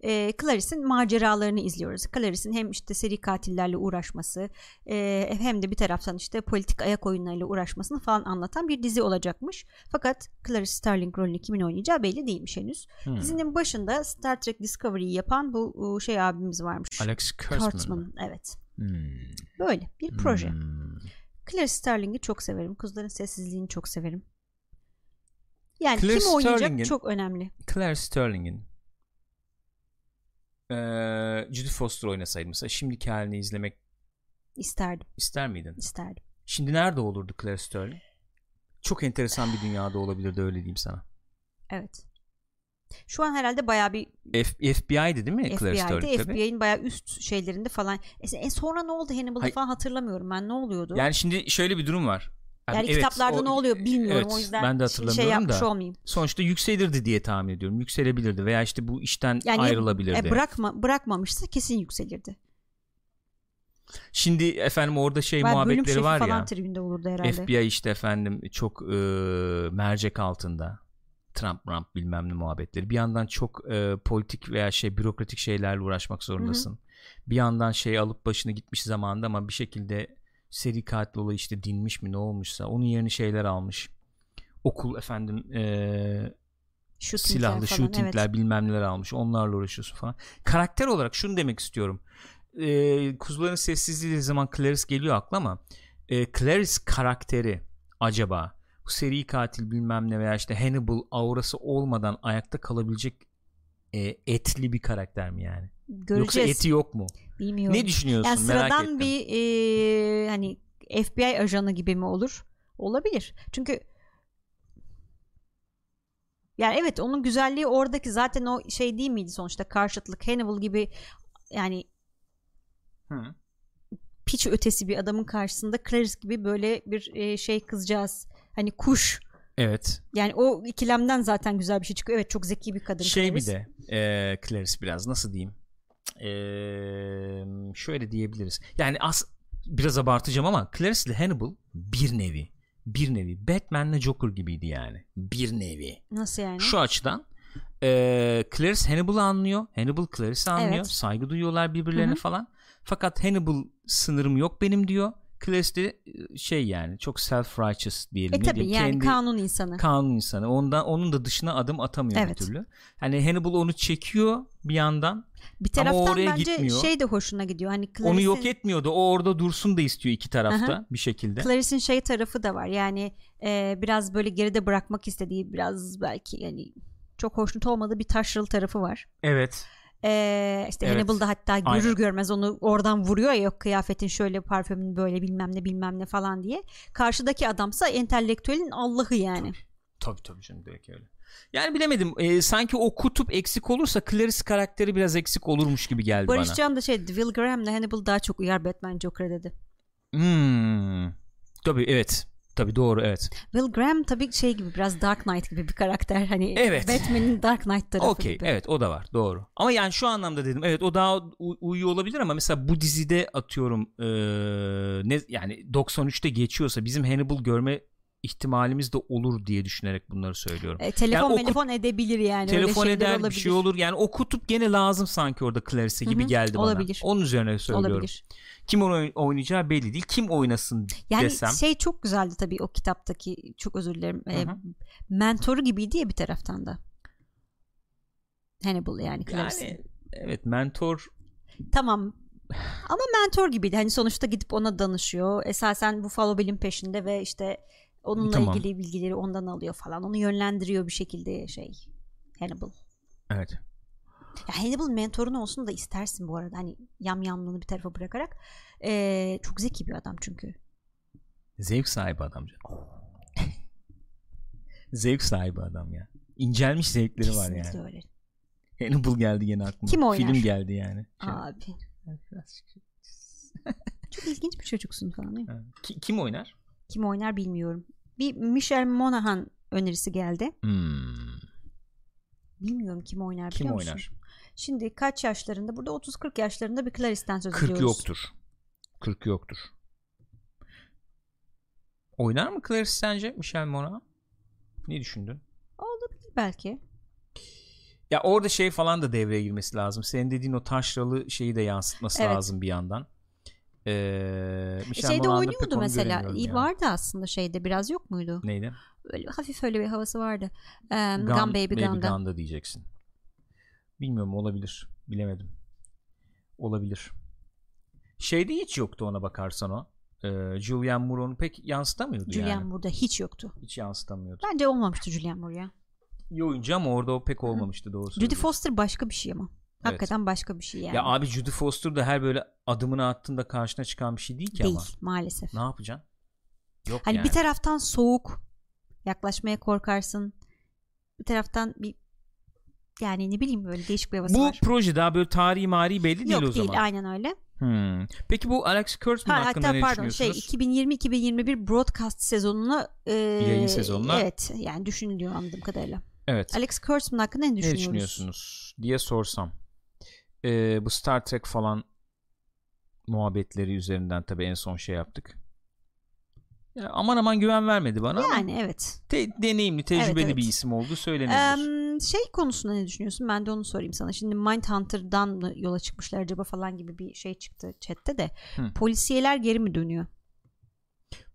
E, Clarice'in maceralarını izliyoruz. Clarice'in hem işte seri katillerle uğraşması e, hem de bir taraftan işte politik ayak oyunlarıyla uğraşmasını falan anlatan bir dizi olacakmış. Fakat Clarice Starling rolünü kimin oynayacağı belli değilmiş henüz. Hmm. Dizinin başında Star Trek Discovery'yi yapan bu şey abimiz varmış. Alex Kurtzman. Kurtzman. Evet. Hmm. Böyle bir proje. Hmm. Clarice Starling'i çok severim. Kızların sessizliğini çok severim. Yani Clarice kim oynayacak çok önemli. Claire Sterling'in eee Judy Foster oynasaydı mesela şimdiki halini izlemek İsterdim. ister miydin? isterdim. Şimdi nerede olurdu Claire Sterling? Çok enteresan bir dünyada olabilirdi öyle diyeyim sana. Evet. Şu an herhalde bayağı bir F- FBI'di değil mi Claire Sterling? FBI'nin bayağı üst şeylerinde falan. E, e sonra ne oldu Hannibal'da Hayır. falan hatırlamıyorum ben ne oluyordu? Yani şimdi şöyle bir durum var. Abi yani evet, kitaplarda o- ne oluyor bilmiyorum evet, o yüzden ben de şey hatırlamıyorum yapmış da. olmayayım. Sonuçta yükselirdi diye tahmin ediyorum. Yükselebilirdi veya işte bu işten Yani ayrılabilirdi. E, bırakma bırakmamışsa kesin yükselirdi. Şimdi efendim orada şey bölüm muhabbetleri var ya. FBI işte efendim çok e, mercek altında. Trump Trump bilmem ne muhabbetleri. Bir yandan çok e, politik veya şey bürokratik şeylerle uğraşmak zorundasın. Hı hı. Bir yandan şey alıp başını gitmiş zamanında ama bir şekilde seri katil olayı işte dinmiş mi ne olmuşsa onun yerini şeyler almış. Okul efendim e, Shootingler silahlı falan, shootingler evet. bilmem neler almış. Onlarla uğraşıyorsun falan. Karakter olarak şunu demek istiyorum. E, Kuzuların sessizliği zaman Clarice geliyor aklıma. E, Clarice karakteri acaba bu seri katil bilmem ne veya işte Hannibal aurası olmadan ayakta kalabilecek e, etli bir karakter mi yani? Göreceğiz. Yoksa eti yok mu? Bilmiyorum. Ne düşünüyorsun? Yani sıradan Merak ettim. bir e, hani FBI ajanı gibi mi olur? Olabilir. Çünkü yani evet onun güzelliği oradaki zaten o şey değil miydi sonuçta karşıtlık Hannibal gibi yani Hı. piç ötesi bir adamın karşısında Clarice gibi böyle bir e, şey kızcağız hani kuş Evet. Yani o ikilemden zaten güzel bir şey çıkıyor. Evet çok zeki bir kadın. Şey Clarice. bir de e, Clarice biraz nasıl diyeyim? E, şöyle diyebiliriz. Yani as biraz abartacağım ama Clarice ile Hannibal bir nevi bir nevi Batman'le Joker gibiydi yani. Bir nevi. Nasıl yani? Şu açıdan e, Clarice Hannibal'ı anlıyor. Hannibal Clarice'i anlıyor. Evet. Saygı duyuyorlar birbirlerine Hı-hı. falan. Fakat Hannibal sınırım yok benim diyor. De şey yani çok self righteous diyelim. E tabi yani Kendi, kanun insanı. Kanun insanı. Ondan onun da dışına adım atamıyor evet. bir türlü. Hani Hannibal onu çekiyor bir yandan. Bir taraftan Ama oraya bence gitmiyor. şey de hoşuna gidiyor. Hani Clarice'in... Onu yok etmiyordu. O orada dursun da istiyor iki tarafta Aha. bir şekilde. Clarice'in şey tarafı da var. Yani e, biraz böyle geride bırakmak istediği biraz belki yani çok hoşnut olmadığı bir taşralı tarafı var. Evet. Ee, işte evet. Hannibal da hatta görür Aynen. görmez onu oradan vuruyor ya yok kıyafetin şöyle parfümün böyle bilmem ne bilmem ne falan diye. Karşıdaki adamsa entelektüelin Allah'ı yani. Tabii tabii, tabii canım direkt öyle. Yani bilemedim. E, sanki o kutup eksik olursa Clarice karakteri biraz eksik olurmuş gibi geldi Barış bana. Barış Can da şey Will Graham'le Hannibal daha çok uyar Batman Joker'a dedi. Hmm. Tabii evet. Tabii doğru evet. Will Graham tabii şey gibi biraz Dark Knight gibi bir karakter. Hani evet. Batman'in Dark Knight tarafı okay, gibi. evet o da var doğru. Ama yani şu anlamda dedim evet o daha uyuyor olabilir ama mesela bu dizide atıyorum ee, ne yani 93'te geçiyorsa bizim Hannibal görme ihtimalimiz de olur diye düşünerek bunları söylüyorum. E, telefon yani telefon edebilir yani. Telefon eder olabilir. bir şey olur. Yani o kutup gene lazım sanki orada Clarice gibi Hı-hı, geldi bana. Olabilir. Onun üzerine söylüyorum. Olabilir. Kim oynayacağı belli değil. Kim oynasın yani desem. şey çok güzeldi tabii o kitaptaki çok özür dilerim. E, mentoru gibiydi ya bir taraftan da. Hannibal yani Clarice. Yani evet mentor tamam ama mentor gibiydi. Hani sonuçta gidip ona danışıyor. Esasen bu Follow Bill'in peşinde ve işte Onunla tamam. ilgili bilgileri ondan alıyor falan. Onu yönlendiriyor bir şekilde şey Hannibal. Evet. Ya Hannibal mentorun olsun da istersin bu arada. Hani yam yamlığını bir tarafa bırakarak. Ee, çok zeki bir adam çünkü. Zevk sahibi adam canım. Zevk sahibi adam ya. İncelmiş zevkleri Kesinlikle var yani. öyle. Hannibal geldi yine aklıma. Kim oynar? Film geldi yani. Şey. Abi. çok ilginç bir çocuksun falan değil mi? Kim oynar? Kim oynar bilmiyorum. Bir Michelle Monaghan önerisi geldi. Hmm. Bilmiyorum kim oynar kim biliyor oynar? musun? Şimdi kaç yaşlarında? Burada 30-40 yaşlarında bir Clarice'den söz 40 ediyoruz. yoktur. 40 yoktur. Oynar mı Clarice sence Michelle Monaghan? Ne düşündün? Olabilir belki. Ya orada şey falan da devreye girmesi lazım. Senin dediğin o taşralı şeyi de yansıtması evet. lazım bir yandan. Ee, şeyde oynuyordu mesela. Ya. Vardı aslında şeyde biraz yok muydu? Neydi? Böyle hafif öyle bir havası vardı. Um, Gun, Gun Baby, Baby Gun'da. Gun'da diyeceksin. Bilmiyorum olabilir. Bilemedim. Olabilir. Şeyde hiç yoktu ona bakarsan o. Ee, Julian Moore'un pek yansıtamıyordu Julian yani. Moore'da hiç yoktu. Hiç yansıtamıyordu. Bence olmamıştı Julian Moore ya. İyi oyuncu ama orada o pek olmamıştı doğrusu. Judy Foster başka bir şey ama. Hakikaten evet. başka bir şey yani. Ya abi Judy Foster da her böyle adımını attığında karşına çıkan bir şey değil ki değil, ama. Değil maalesef. Ne yapacaksın? Yok hani yani. bir taraftan soğuk yaklaşmaya korkarsın. Bir taraftan bir yani ne bileyim böyle değişik bir havası bu var. Bu proje daha böyle tarihi mari belli değil Yok, o değil, zaman. Yok değil aynen öyle. Hmm. Peki bu Alex Kurtzman ha, hakkında hatta, ne pardon, şey düşünüyorsunuz? Şey 2020-2021 broadcast sezonuna e, yayın sezonuna evet yani düşünülüyor anladığım kadarıyla. Evet. Alex Kurtzman hakkında ne düşünüyorsunuz? Ne düşünüyorsunuz diye sorsam e, bu Star Trek falan muhabbetleri üzerinden tabii en son şey yaptık. Ya aman aman güven vermedi bana ama Yani evet. te- deneyimli, tecrübeli evet. bir isim olduğu söylenebilir. Em, şey konusunda ne düşünüyorsun? Ben de onu sorayım sana. Şimdi Mindhunter'dan mı yola çıkmışlar acaba falan gibi bir şey çıktı chatte de. Hı. Polisiyeler geri mi dönüyor?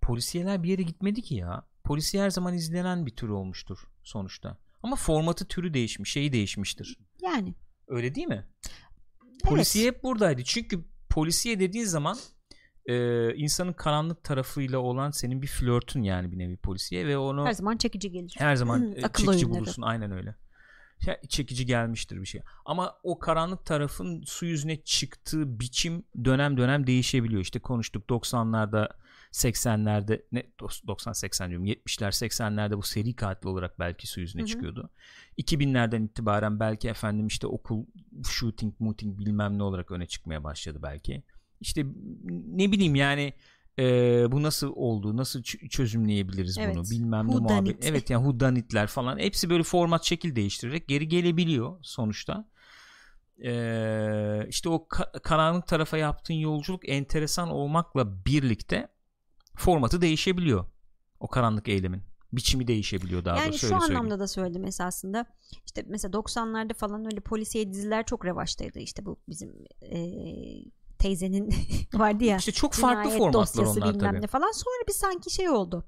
Polisiyeler bir yere gitmedi ki ya. Polisiye her zaman izlenen bir tür olmuştur sonuçta. Ama formatı türü değişmiş, şeyi değişmiştir. Yani. Öyle değil mi? Polisiye hep buradaydı. Çünkü polisiye dediğin zaman e, insanın karanlık tarafıyla olan senin bir flörtün yani bir nevi polisiye ve onu Her zaman çekici gelir. her zaman Hı, e, çekici oyunları. bulursun. Aynen öyle. Ya, çekici gelmiştir bir şey. Ama o karanlık tarafın su yüzüne çıktığı biçim dönem dönem değişebiliyor. İşte konuştuk 90'larda 80'lerde ne 90 80 diyorum 70'ler 80'lerde bu seri katil olarak belki su yüzüne Hı hı. çıkıyordu. 2000'lerden itibaren belki efendim işte okul shooting muting bilmem ne olarak öne çıkmaya başladı belki. İşte ne bileyim yani e, bu nasıl oldu nasıl çözümleyebiliriz Evet. bunu bilmem ne muhabbet. Evet yani hudanitler falan hepsi böyle format şekil değiştirerek geri gelebiliyor sonuçta. Ee, işte o ka- karanlık tarafa yaptığın yolculuk enteresan olmakla birlikte formatı değişebiliyor. O karanlık eylemin. Biçimi değişebilibiliyor daha yani doğrusu şu öyle söyleyeyim. anlamda da söyledim esasında. İşte mesela 90'larda falan öyle polisiye diziler çok revaçtaydı. İşte bu bizim e, teyzenin vardı ya. İşte çok farklı formatlar dosyası onlar bilmem tabii. ne falan. Sonra bir sanki şey oldu.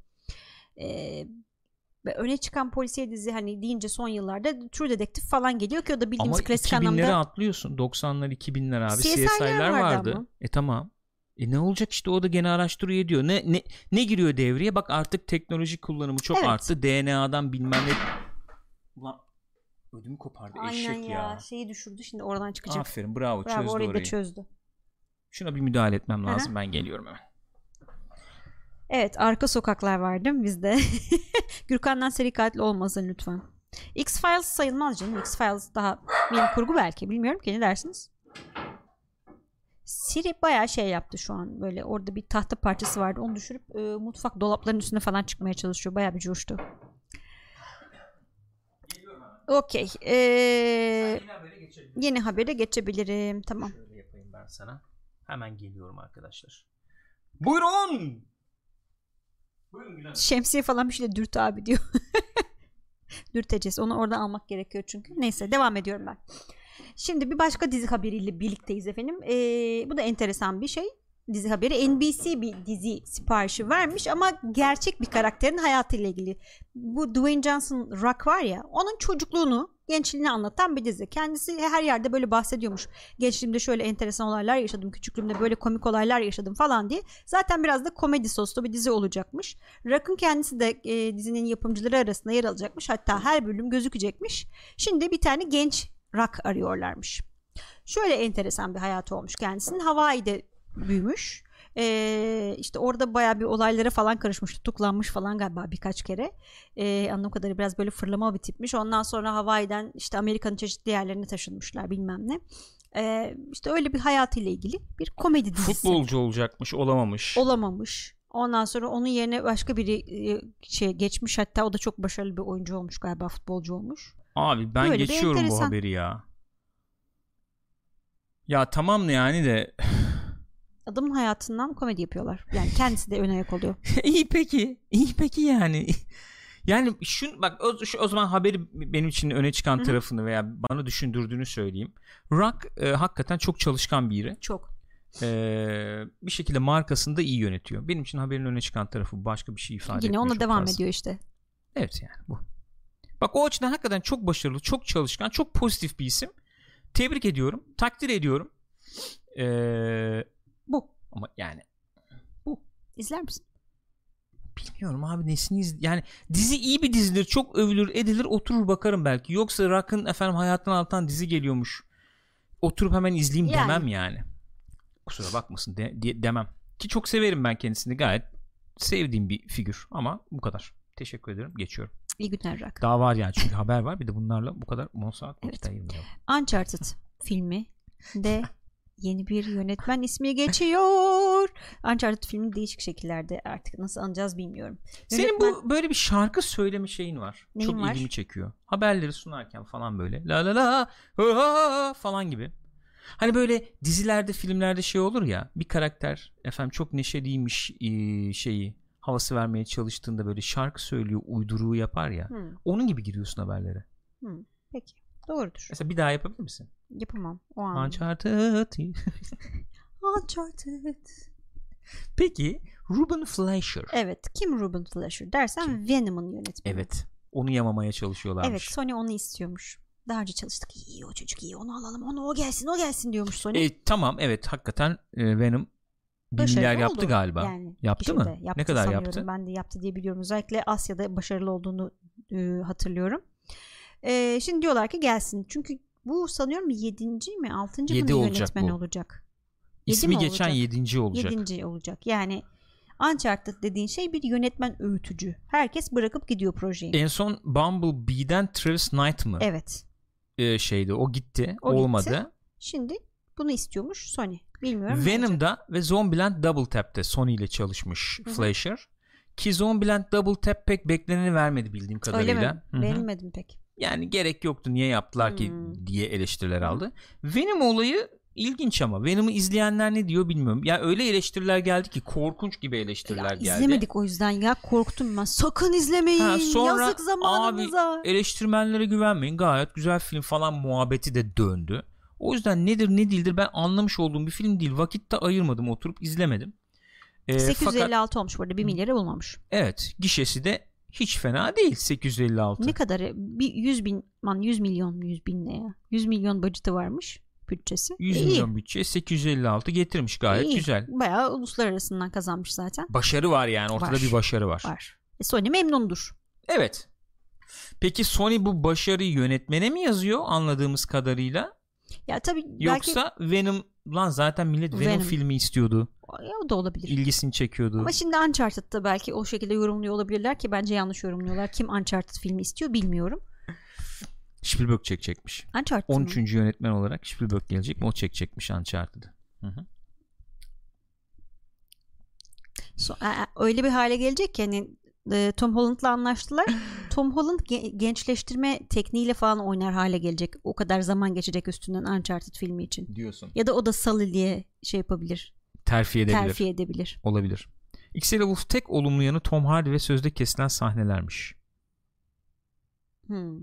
Ve öne çıkan polisiye dizi hani deyince son yıllarda True Detective falan geliyor ki o da bildiğimiz Ama klasik 2000'lere anlamda atlıyorsun. 90'lar 2000'ler abi. CSI'ler CSI'ler vardı vardı. ama. E tamam. E ne olacak işte o da gene araştırıyor diyor. Ne ne ne giriyor devreye? Bak artık teknoloji kullanımı çok Evet. arttı. DNA'dan bilmem ne. Ulan ödümü kopardı aynen eşek ya, ya. şeyi düşürdü şimdi oradan çıkacak. Aferin bravo, Bravo çözdü orayı orayı. da çözdü. Şuna bir müdahale etmem lazım. Ben geliyorum hemen. Evet arka sokaklar var değil mi bizde? Gürkan'dan seri katil olmasın lütfen. X-Files sayılmaz canım. X-Files daha bilim kurgu belki. Bilmiyorum ki ne dersiniz? Siri bayağı şey yaptı şu an. Böyle orada bir tahta parçası vardı. Onu düşürüp e, mutfak dolaplarının üstüne falan çıkmaya çalışıyor. Bayağı bir coştu. Okey. Ee, yeni habere geçebilirim. Tamam. Şöyle yapayım ben sana. Hemen geliyorum arkadaşlar. Buyurun. Buyurun Gülen. Şemsiye falan bir şey de dürt abi diyor. Dürteceğiz. Onu oradan almak gerekiyor çünkü. Neyse devam ediyorum ben. Şimdi bir başka dizi haberiyle birlikteyiz efendim. Ee, bu da enteresan bir şey. Dizi haberi NBC bir dizi siparişi vermiş ama gerçek bir karakterin hayatıyla ilgili. Bu Dwayne Johnson Rock var ya onun çocukluğunu gençliğini anlatan bir dizi. Kendisi her yerde böyle bahsediyormuş. Gençliğimde şöyle enteresan olaylar yaşadım. Küçüklüğümde böyle komik olaylar yaşadım falan diye. Zaten biraz da komedi soslu bir dizi olacakmış. Rock'ın kendisi de e, dizinin yapımcıları arasında yer alacakmış. Hatta her bölüm gözükecekmiş. Şimdi bir tane genç Rock arıyorlarmış. Şöyle enteresan bir hayatı olmuş kendisinin. Hawaii'de büyümüş. Ee, işte orada baya bir olaylara falan karışmış tutuklanmış falan galiba birkaç kere ee, anladığım kadarıyla biraz böyle fırlama bir tipmiş ondan sonra Hawaii'den işte Amerika'nın çeşitli yerlerine taşınmışlar bilmem ne ee, işte öyle bir hayatıyla ilgili bir komedi dizisi Futbolcu olacakmış, olamamış. olamamış ondan sonra onun yerine başka biri e, şey geçmiş hatta o da çok başarılı bir oyuncu olmuş galiba futbolcu olmuş Abi ben Böyle bir geçiyorum bu enteresan. haberi ya. Ya tamam yani de adamın hayatından komedi yapıyorlar yani kendisi de ön ayak oluyor iyi peki. iyi peki yani. Yani şu bak o, şu, o zaman haberi benim için öne çıkan tarafını veya bana düşündürdüğünü söyleyeyim. Rock e, hakikaten çok çalışkan biri. çok E, bir şekilde markasını da iyi yönetiyor. Benim için haberin öne çıkan tarafı başka bir şey ifade yine etmiyor ona çok devam fazla. ediyor işte Evet yani bu. Bak o açıdan hakikaten çok başarılı, çok çalışkan, çok pozitif bir isim. Tebrik ediyorum, takdir ediyorum. Ee, bu ama yani İzler misin? bilmiyorum abi nesini iz- yani dizi iyi bir dizidir, çok övülür, edilir, oturur bakarım belki. Yoksa Rock'ın efendim hayattan altan dizi geliyormuş. Oturup hemen izleyeyim Yani. demem yani. Kusura bakmasın de- de- demem. Ki çok severim ben kendisini gayet sevdiğim bir figür ama bu kadar. Teşekkür ederim. Geçiyorum. İyi günler Rock. Daha var yani çünkü haber var bir de bunlarla bu kadar 10 saat Evet. vakit ayırmayalım. Uncharted filmi de yeni bir yönetmen ismi geçiyor. Uncharted filmi değişik şekillerde artık nasıl anacağız bilmiyorum. Senin Yönetmen- bu böyle bir şarkı söyleme şeyin var. Neyin Çok var? ilgimi çekiyor. Haberleri sunarken falan böyle la la la ha, ha, falan gibi. Hani böyle dizilerde filmlerde şey olur ya bir karakter efendim çok neşeliymiş şeyi havası vermeye çalıştığında böyle şarkı söylüyor uyduruğu yapar ya. Hmm, Onun gibi giriyorsun haberlere. Peki. Doğrudur. Mesela bir daha yapabilir misin? Yapamam. O an. Uncharted. Uncharted. Peki Ruben Fleischer. Evet. Kim Ruben Fleischer dersen Venom'un yönetmeni. Evet. Onu yamamaya çalışıyorlarmış. Evet. Sony onu istiyormuş. Daha önce çalıştık. İyi o çocuk iyi. Onu alalım. Onu o gelsin. O gelsin diyormuş Sony. E, tamam evet hakikaten e, Venom milyar yaptı oldu. galiba. Yani Yaptı mı? yaptı Ne kadar yaptı? Ben de yaptı diye biliyorum. Özellikle Asya'da başarılı olduğunu e, hatırlıyorum. E, şimdi diyorlar ki gelsin. Çünkü bu sanıyorum 7. mi 6. mı Yedi ne olacak yönetmen bu. olacak. Yedi İsmi mi geçen olacak? yedinci olacak. 7. olacak. Yani Uncharted dediğin şey bir yönetmen öğütücü. Herkes bırakıp gidiyor projeyi. En son Bumblebee'den Travis Knight mı? evet. E, şeydi o gitti. O gitti. olmadı. Şimdi bunu istiyormuş Sony. Bilmiyorum. ne olacak. Venom'da ve Zombieland Double Tap'te Sony ile çalışmış Hı hı. Fleischer. Ki Zombieland Double Tap pek bekleneni vermedi bildiğim Öyle kadarıyla. mi? Hı hı. Beğenmedim pek. Yani gerek yoktu niye yaptılar ki Hmm. diye eleştiriler aldı. Venom olayı ilginç ama Venom'u izleyenler ne diyor bilmiyorum. Ya öyle eleştiriler geldi ki korkunç gibi eleştiriler Ya, geldi. izlemedik o yüzden ya korktum ben. Sakın izlemeyin. Ha, sonra Yazık zamanınıza. Eleştirmenlere güvenmeyin gayet güzel film falan muhabbeti de döndü. O yüzden nedir ne değildir ben anlamış olduğum bir film değil. Vakit de ayırmadım oturup izlemedim. Ee, 856 fakat olmuş burada 1 milyarı bulmamış. evet gişesi de hiç fena değil 856. Ne kadarı? Bir 100 bin, man 100 milyon 100 bin ne ya? 100 milyon budgeti varmış bütçesi. 100 İyi, milyon bütçe 856 getirmiş gayet iyi. güzel. Bayağı uluslararasından kazanmış zaten. Başarı var yani ortada Var. bir başarı var. Var. E Sony memnundur. Evet. Peki Sony bu başarıyı yönetmene mi yazıyor anladığımız kadarıyla? Ya tabii belki Yoksa Venom lan zaten millet Venom, Venom. filmi istiyordu. ya, o da olabilir. İlgisini çekiyordu. Ama şimdi Uncharted'da belki o şekilde yorumluyor olabilirler ki bence yanlış yorumluyorlar. Kim Uncharted filmi istiyor bilmiyorum. Spielberg çekecekmiş. Uncharted mı? 13. yönetmen olarak Spielberg gelecek mi? O çekecekmiş Uncharted'ı. Hı hı. So- e, e, öyle bir hale gelecek ki hani e, Tom Holland'la anlaştılar. Tom Holland ge- gençleştirme tekniğiyle falan oynar hale gelecek. O kadar zaman geçecek üstünden Uncharted filmi için. Diyorsun. Ya da o da Sully diye şey yapabilir. Terfi edebilir. Terfi edebilir. Olabilir. X-Ray Wolf tek olumlu yanı Tom Hardy ve sözde kesilen Hmm.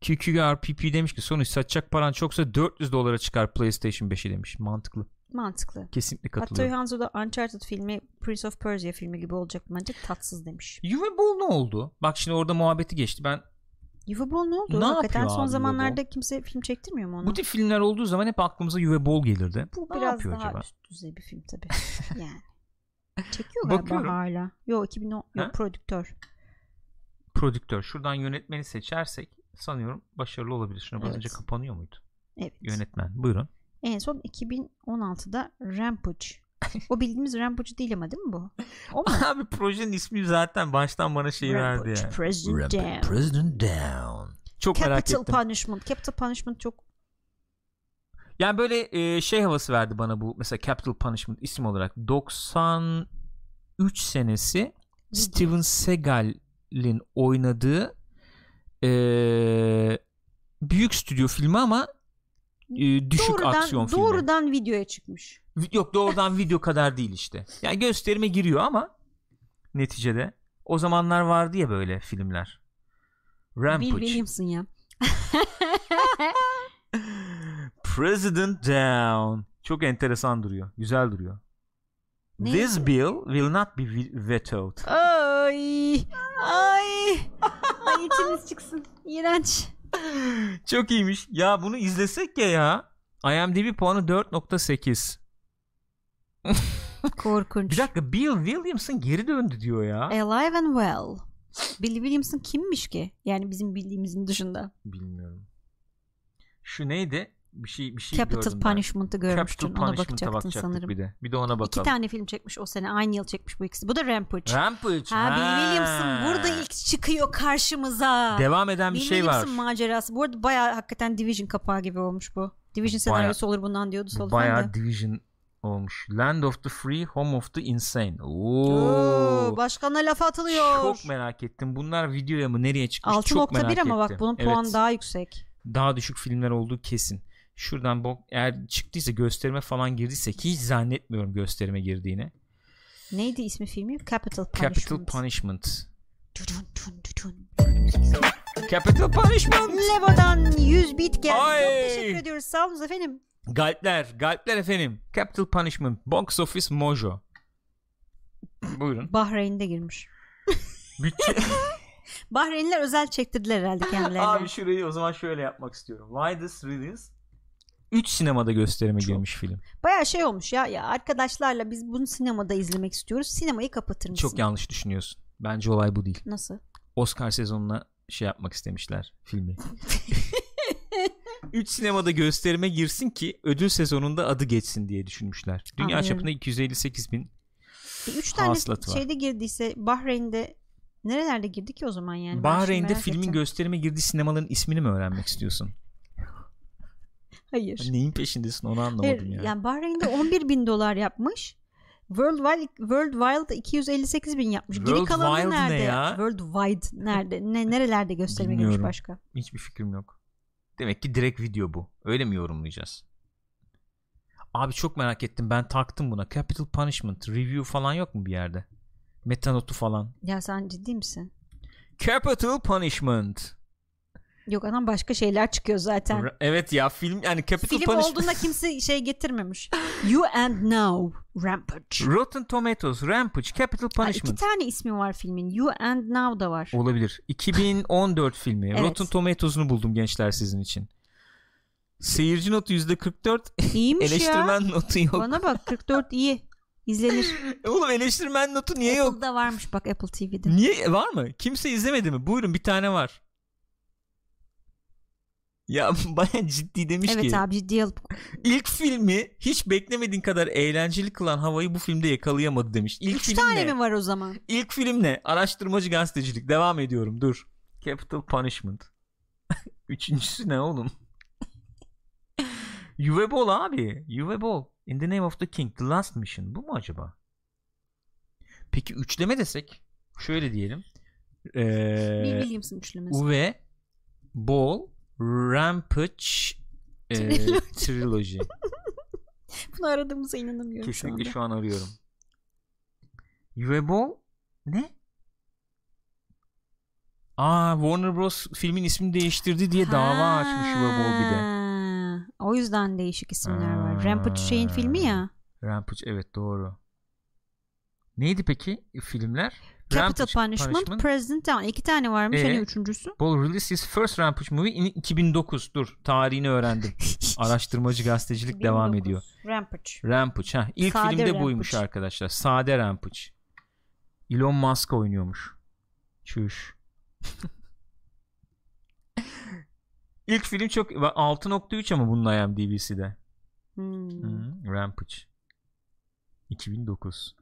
QQRPP demiş ki sonuç satacak paran çoksa 400 dolara çıkar PlayStation 5'i demiş. Mantıklı. Mantıklı. Kesinlikle Hatta katılıyorum. Hanzo da Uncharted filmi Prince of Persia filmi gibi olacak bence tatsız demiş. Juve Ball ne oldu? Bak şimdi orada muhabbeti geçti. Ben Yuva Ball ne oldu? Ne Hakikaten yapıyor son abi zamanlarda Ball? kimse film çektirmiyor mu onu? bu tip filmler olduğu zaman hep aklımıza Juve Ball gelirdi. Bu Ne biraz daha acaba? üst düzey bir film tabii. yani. Çekiyor galiba Bakıyorum. hala. Yok 2010 Ha? yok prodüktör. Prodüktör. Şuradan yönetmeni seçersek sanıyorum başarılı olabilir. Şuna Evet. basınca kapanıyor muydu? Evet. Yönetmen. Buyurun. En son 2016'da Rampage. o bildiğimiz Rampage değil ama değil mi bu? O mu? Abi projenin ismi zaten baştan bana şey verdi Rampage, ya. President Down. President Down. Çok merak Capital ettim. Punishment. Capital Punishment çok Yani böyle e, şey havası verdi bana bu mesela Capital Punishment isim olarak 93 senesi Steven Seagal'in oynadığı e, büyük stüdyo filmi ama e, düşük doğrudan, aksiyon filmi. doğrudan videoya çıkmış. Yok doğrudan video kadar değil işte. Yani gösterime giriyor ama neticede o zamanlar vardı ya böyle filmler. Bill Rampage. Williamson ya. President Down. Çok enteresan duruyor. Güzel duruyor. Ne? This bill will not be ve- vetoed. Ay. Ay. Ay içimiz çıksın. İğrenç. Çok iyiymiş. Ya bunu izlesek ya ya. IMDb puanı 4.8. Korkunç. Bir dakika Bill Williamson geri döndü diyor ya. Alive and Well. Bill Williamson kimmiş ki? Yani bizim bildiğimizin dışında. Bilmiyorum. Şu neydi? Bir şey bir şey Capital. Punishment'ı görmüştün. Capital Ona Punishment'a bakacaktın sanırım. bir de. Bir de ona İki bakalım. tane film çekmiş o sene. Aynı yıl çekmiş bu ikisi. Bu da Rampage. Rampage. ha, Bill Williamson burada ilk çıkıyor karşımıza. Devam eden bir Bill şey var. Williamson macerası. Bu arada bayağı hakikaten Division kapağı gibi olmuş bu. Division senaryosu olur bundan diyordu Soltan Bayağı. Division olmuş. Land of the Free, Home of the Insane. Oo. Oo, başkana laf atılıyor. Çok merak ettim. Bunlar videoya mı nereye çıkmış? Çok 6.1 merak ama ettim. bak bunun Evet. puanı daha yüksek. daha düşük filmler olduğu kesin. Şuradan bok eğer çıktıysa gösterime falan girdiyse ki hiç zannetmiyorum gösterime girdiğini. Neydi ismi filmi? Capital Punishment. Capital Punishment. Tutun, tutun, tutun. Capital Punishment. Levo'dan 100 bit geldi. Ay. Çok teşekkür ediyoruz. Sağ olun efendim. Galpler, galpler efendim. Capital Punishment. Box Office Mojo. Buyurun. Bahreyn'de girmiş. Bütçe... Bahreynliler özel çektirdiler herhalde kendilerine. Abi şurayı o zaman şöyle yapmak istiyorum. Widest Release 3 sinemada gösterime Çok. girmiş film. Baya şey olmuş ya, ya arkadaşlarla biz bunu sinemada izlemek istiyoruz. Sinemayı kapatır mısın? Çok yanlış düşünüyorsun. Bence olay bu değil. Nasıl? Oscar sezonuna şey yapmak istemişler filmi. 3 sinemada gösterime girsin ki ödül sezonunda adı geçsin diye düşünmüşler. Dünya Anlıyorum. çapında 258 bin. E, üç tane Hasılatı var. şeyde girdiyse Bahreyn'de nerelerde girdi ki o zaman yani? Bahreyn'de filmin ettim. gösterime girdiği sinemaların ismini mi öğrenmek istiyorsun? Hayır. Neyin peşindesin onu anlamadım Hayır, ya. yani Bahreyn'de 11 bin dolar yapmış. Worldwide, Worldwide 258 bin yapmış. Geri World kalanı Wild ne nerede? ya? Worldwide nerede? Ne, nerelerde gösterime girmiş başka? Hiçbir fikrim yok. Demek ki direkt video bu. Öyle mi yorumlayacağız? Abi çok merak ettim. Ben taktım buna. Capital Punishment review falan yok mu bir yerde? Metanotu falan. Ya sen ciddi misin? Capital Punishment. Yok adam başka şeyler çıkıyor zaten. Evet ya film yani Capital Film Punishment. olduğunda kimse şey getirmemiş. You and Now Rampage. Rotten Tomatoes, Rampage, Capital Ha, iki Punishment. tane ismi var filmin. You and Now da var. Olabilir. 2014 filmi. Evet. Rotten Tomatoes'unu buldum gençler sizin için. Seyirci notu %44. İyiymiş ya. eleştirmen notu yok. Bana bak 44 iyi. İzlenir. Oğlum eleştirmen notu niye yok? Apple'da varmış bak Apple TV'de. Niye var mı? Kimse izlemedi mi? Buyurun bir tane var. Ya baya ciddi demiş Evet ki abi ciddiye alıp ilk filmi hiç beklemediğin kadar eğlenceli kılan havayı bu filmde yakalayamadı demiş. İlk 3 film tane ne? mi var o zaman? İlk film ne? Araştırmacı gazetecilik. Devam ediyorum dur. Capital Punishment. Üçüncüsü ne oğlum? Uwe Boll abi. Uwe Boll. In the Name of the King. The Last Mission. Bu mu acaba? Peki üçleme desek. Şöyle diyelim. Ee, Williams'ın üçlemesi. Uwe Boll Rampage e, Trilogy. Bunu aradığımıza inanamıyorum şu Kesinlikle anda. şu an arıyorum. Boll ne? Aa Warner Bros filmin ismini değiştirdi diye dava açmış Boll bir de. Ha, O yüzden değişik isimler Ha. var. Rampage şeyin filmi ya. Rampage evet doğru. Neydi peki filmler? Capital Rampage, Punishment, President Down. İki tane varmış. Ee? Hani üçüncüsü? Boll released his first Rampage movie in 2009. Dur tarihini öğrendim. Araştırmacı gazetecilik devam 1900. ediyor. Rampage. Rampage ha. İlk Sade filmde Rampage. buymuş arkadaşlar. Sade Rampage. Elon Musk oynuyormuş. Çüş. İlk film çok 6.3 ama bunun IMDb'si de. Hmm. Hı, Rampage. 2009.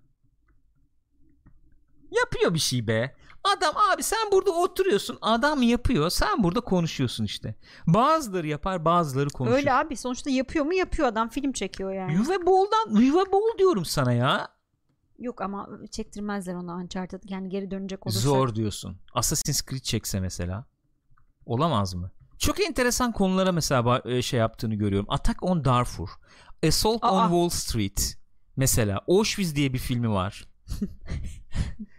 Yapıyor bir şey be. Adam abi sen burada oturuyorsun. Adam yapıyor. Sen burada konuşuyorsun işte. Bazıları yapar, bazıları konuşur. Öyle abi sonuçta yapıyor mu yapıyor adam film çekiyor yani. Uwe Boll'dan Uwe Boll diyorum sana ya. Yok ama çektirmezler ona Uncharted yani geri dönecek olursa. Zor diyorsun. Assassin's Creed çekse mesela. Olamaz mı? Çok enteresan konulara mesela e, şey yaptığını görüyorum. Attack on Darfur. Assault Aa. on Wall Street. Mesela Auschwitz diye bir filmi var.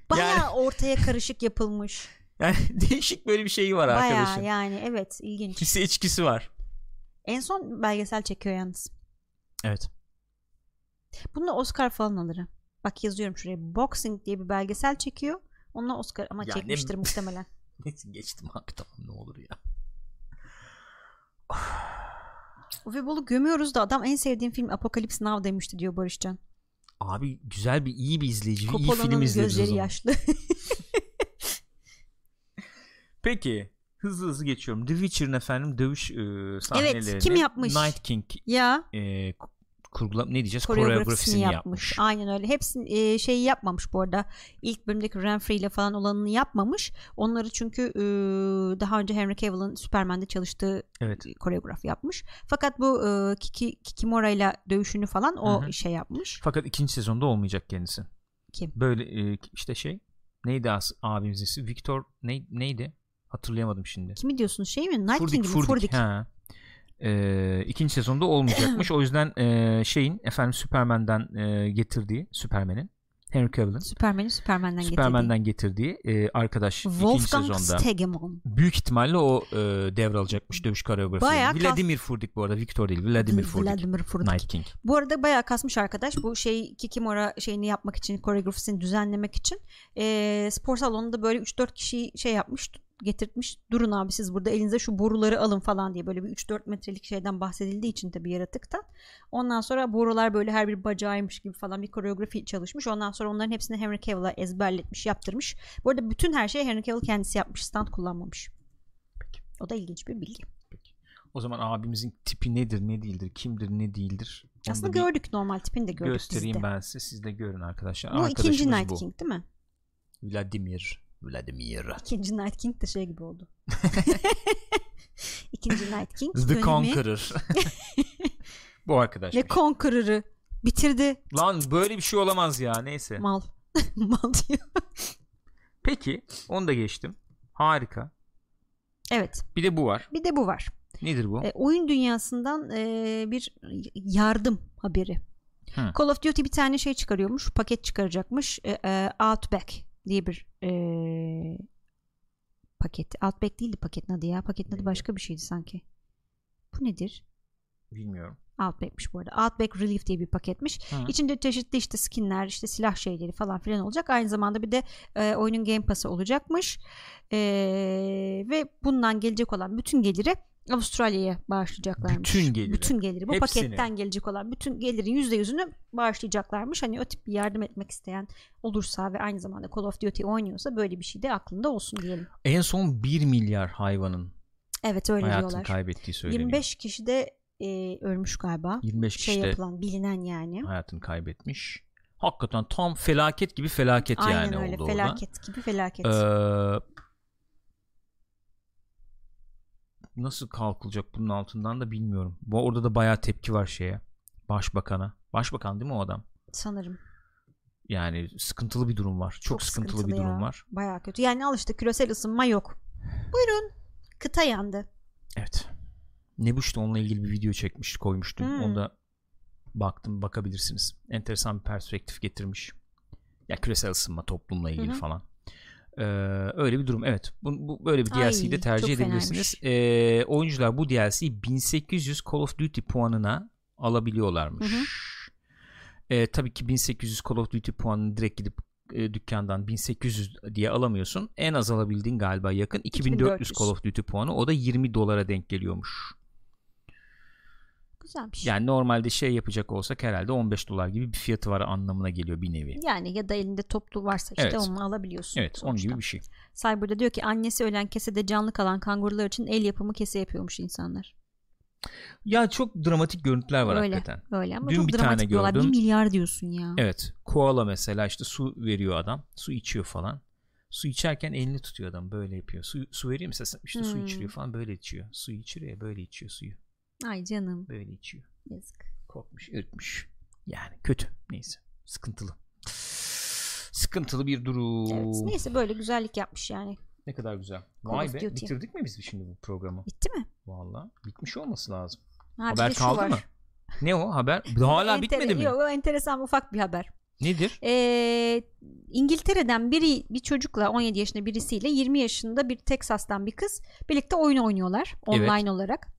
Bayağı Yani- ortaya karışık yapılmış. Yani değişik böyle bir şeyi var Bayağı arkadaşın. yani evet ilginç. Hisse içkisi var. En son belgesel çekiyor yalnız. Evet. Bununla Oscar falan alır. Bak yazıyorum şuraya. Boxing diye bir belgesel çekiyor. Onunla Oscar ama Ya çekmiştir ne- muhtemelen. Geçtim abi tamam ne olur ya. Uwe Boll'u gömüyoruz da adam en sevdiğim film Apocalypse Now demişti diyor Barışcan. Abi güzel bir iyi bir izleyici, iyi film Coppola'nın o gözleri yaşlı. Peki hızlı hızlı geçiyorum. The Witcher'ın efendim dövüş e, sahnelerini. kim yapmış? Night King ya e, kurgula ne diyeceğiz? koreografisini Koreografisini yapmış. yapmış. Aynen öyle. Hepsini e, şeyi yapmamış bu arada. İlk bölümdeki Renfrey ile falan olanını yapmamış. Onları çünkü e, daha önce Henry Cavill'ın Superman'de çalıştığı Evet. koreograf yapmış. Fakat bu e, Kiki, Kikimora ile dövüşünü falan o Hı hı. şey yapmış. Fakat ikinci sezonda olmayacak kendisi. Kim? Böyle e, işte şey neydi as abimizin ismi? Victor ne, neydi? Hatırlayamadım şimdi. Kimi diyorsunuz şey mi? Night Furdik, King mi? Furdik. Furdik. Ha. E, ikinci sezonda olmayacakmış. o yüzden e, şeyin efendim Superman'den e, getirdiği Superman'in Henry Cavill'in Superman'i Superman'den Superman'den getirdiği, e, arkadaş getirdiği. ikinci Wolfgang sezonda Stegemann. büyük ihtimalle o e, devralacakmış dövüş koreografileri. Bayağı kas- Vladimir Furdik bu arada Victor değil Vladimir Furdik. Vladimir Furdik. Night King. Bu arada bayağı kasmış arkadaş. Bu şey Kikimora şeyini yapmak için, koreografisini düzenlemek için e, spor salonunda böyle 3-4 kişi şey yapmış, getirtmiş. Durun abi siz burada elinize şu boruları alın falan diye böyle bir 3-4 metrelik şeyden bahsedildiği için tabii yaratıktan. Ondan sonra borular böyle her bir bacağıymış gibi falan bir koreografi çalışmış. Ondan sonra onların hepsini Henry Cavill'a ezberletmiş, yaptırmış. Bu arada bütün her şeyi Henry Cavill kendisi yapmış. Stand kullanmamış. Peki. O da ilginç bir bilgi. O zaman abimizin tipi nedir, ne değildir, kimdir, ne değildir? Onu Aslında gördük normal tipini de gördük göstereyim dizide. ben size. Siz de görün arkadaşlar. Bu ikinci Night bu. King değil mi? Vladimir. Vladimir. İkinci Night King de şey gibi oldu. İkinci Night King The dönemi Conqueror. bu arkadaş. ve Conqueror'ı bitirdi. Lan böyle bir şey olamaz ya. Neyse. Mal. Mal diyor. Peki onu da geçtim. Harika. Evet. Bir de bu var. Bir de bu var. Nedir bu? E, oyun dünyasından e, bir yardım haberi. Hı. Call of Duty bir tane şey çıkarıyormuş. Paket çıkaracakmış. E, e, Outback diye bir e, paket. Outback değildi paketin adı ya. Paketin adı başka bir şeydi sanki. Bu nedir? Bilmiyorum. Outback'miş bu arada. Outback Relief diye bir paketmiş. Hı. İçinde çeşitli işte skinler, işte silah şeyleri falan filan olacak. Aynı zamanda bir de e, oyunun Game Pass'ı olacakmış. E, ve bundan gelecek olan bütün geliri Avustralya'ya bağışlayacaklarmış. Bütün geliri. Bütün geliri. Bu Hepsini. paketten gelecek olan bütün gelirin %100'ünü bağışlayacaklarmış. Hani o tip bir yardım etmek isteyen olursa ve aynı zamanda Call of Duty oynuyorsa böyle bir şey de aklında olsun diyelim. En son 1 milyar hayvanın Evet öyle hayatını diyorlar. kaybettiği söyleniyor. 25 kişi de e, ölmüş galiba. 25 Şey kişi de yapılan bilinen yani. hayatını kaybetmiş. Hakikaten tam felaket gibi felaket Aynen yani öyle oldu felaket gibi felaket. orada. Ee, nasıl kalkılacak bunun altından da bilmiyorum. Bu orada da bayağı tepki var şeye. Başbakana. Başbakan değil mi o adam? Sanırım. Yani sıkıntılı bir durum var. Çok, Çok sıkıntılı, sıkıntılı bir durum ya. var. Baya kötü. Yani al işte küresel ısınma yok. Buyurun. Kıta yandı. Evet. Nebuş da onunla ilgili bir video çekmiş, koymuştum. Hmm. Onda baktım, bakabilirsiniz. Enteresan bir perspektif getirmiş. Ya küresel ısınma toplumla ilgili Hı hı. falan. Ee, öyle bir durum. Evet. Bu, bu böyle bir DLC'yi de tercih edebilirsiniz. Ee, oyuncular bu DLC'yi 1800 Call of Duty puanına alabiliyorlarmış. Hı hı. Ee, tabii ki 1800 Call of Duty puanını direkt gidip e, dükkandan 1800 diye alamıyorsun. En az alabildiğin galiba yakın 2400 2400. Call of Duty puanı. O da 20 dolara denk geliyormuş. Güzelmiş. Yani normalde şey yapacak olsak herhalde 15 dolar gibi bir fiyatı var anlamına geliyor bir nevi. Yani ya da elinde toplu varsa işte Evet. onu alabiliyorsun. Evet onun sonuçta. gibi bir şey. Cyber'da diyor ki annesi ölen kesede canlı kalan kangurular için el yapımı kese yapıyormuş insanlar. Ya çok dramatik görüntüler var öyle. hakikaten. Öyle ama Dün çok bir dramatik tane gördüm. Bir milyar diyorsun ya. Evet. Koala mesela işte su veriyor adam. Su içiyor falan. Su içerken elini tutuyor adam böyle yapıyor. Su, su veriyor mesela işte su Hmm. içiriyor falan böyle içiyor. Su içiriyor böyle içiyor suyu. Ay canım. Böyle içiyor. Yazık. Kokmuş, ürkmüş. Yani kötü. Neyse. Sıkıntılı. Sıkıntılı bir durum. Evet. Neyse böyle güzellik yapmış yani. Ne kadar güzel. Vay be. Duty. Bitirdik mi biz şimdi bu programı? Bitti mi? Valla. Bitmiş olması lazım. Ha, haber kaldı var. mı? Ne o haber? Hala bitmedi mi? Yok o enteresan ufak bir haber. Nedir? Ee, İngiltere'den biri bir çocukla 17 yaşında birisiyle 20 yaşında bir Texas'tan bir kız birlikte oyun oynuyorlar online olarak.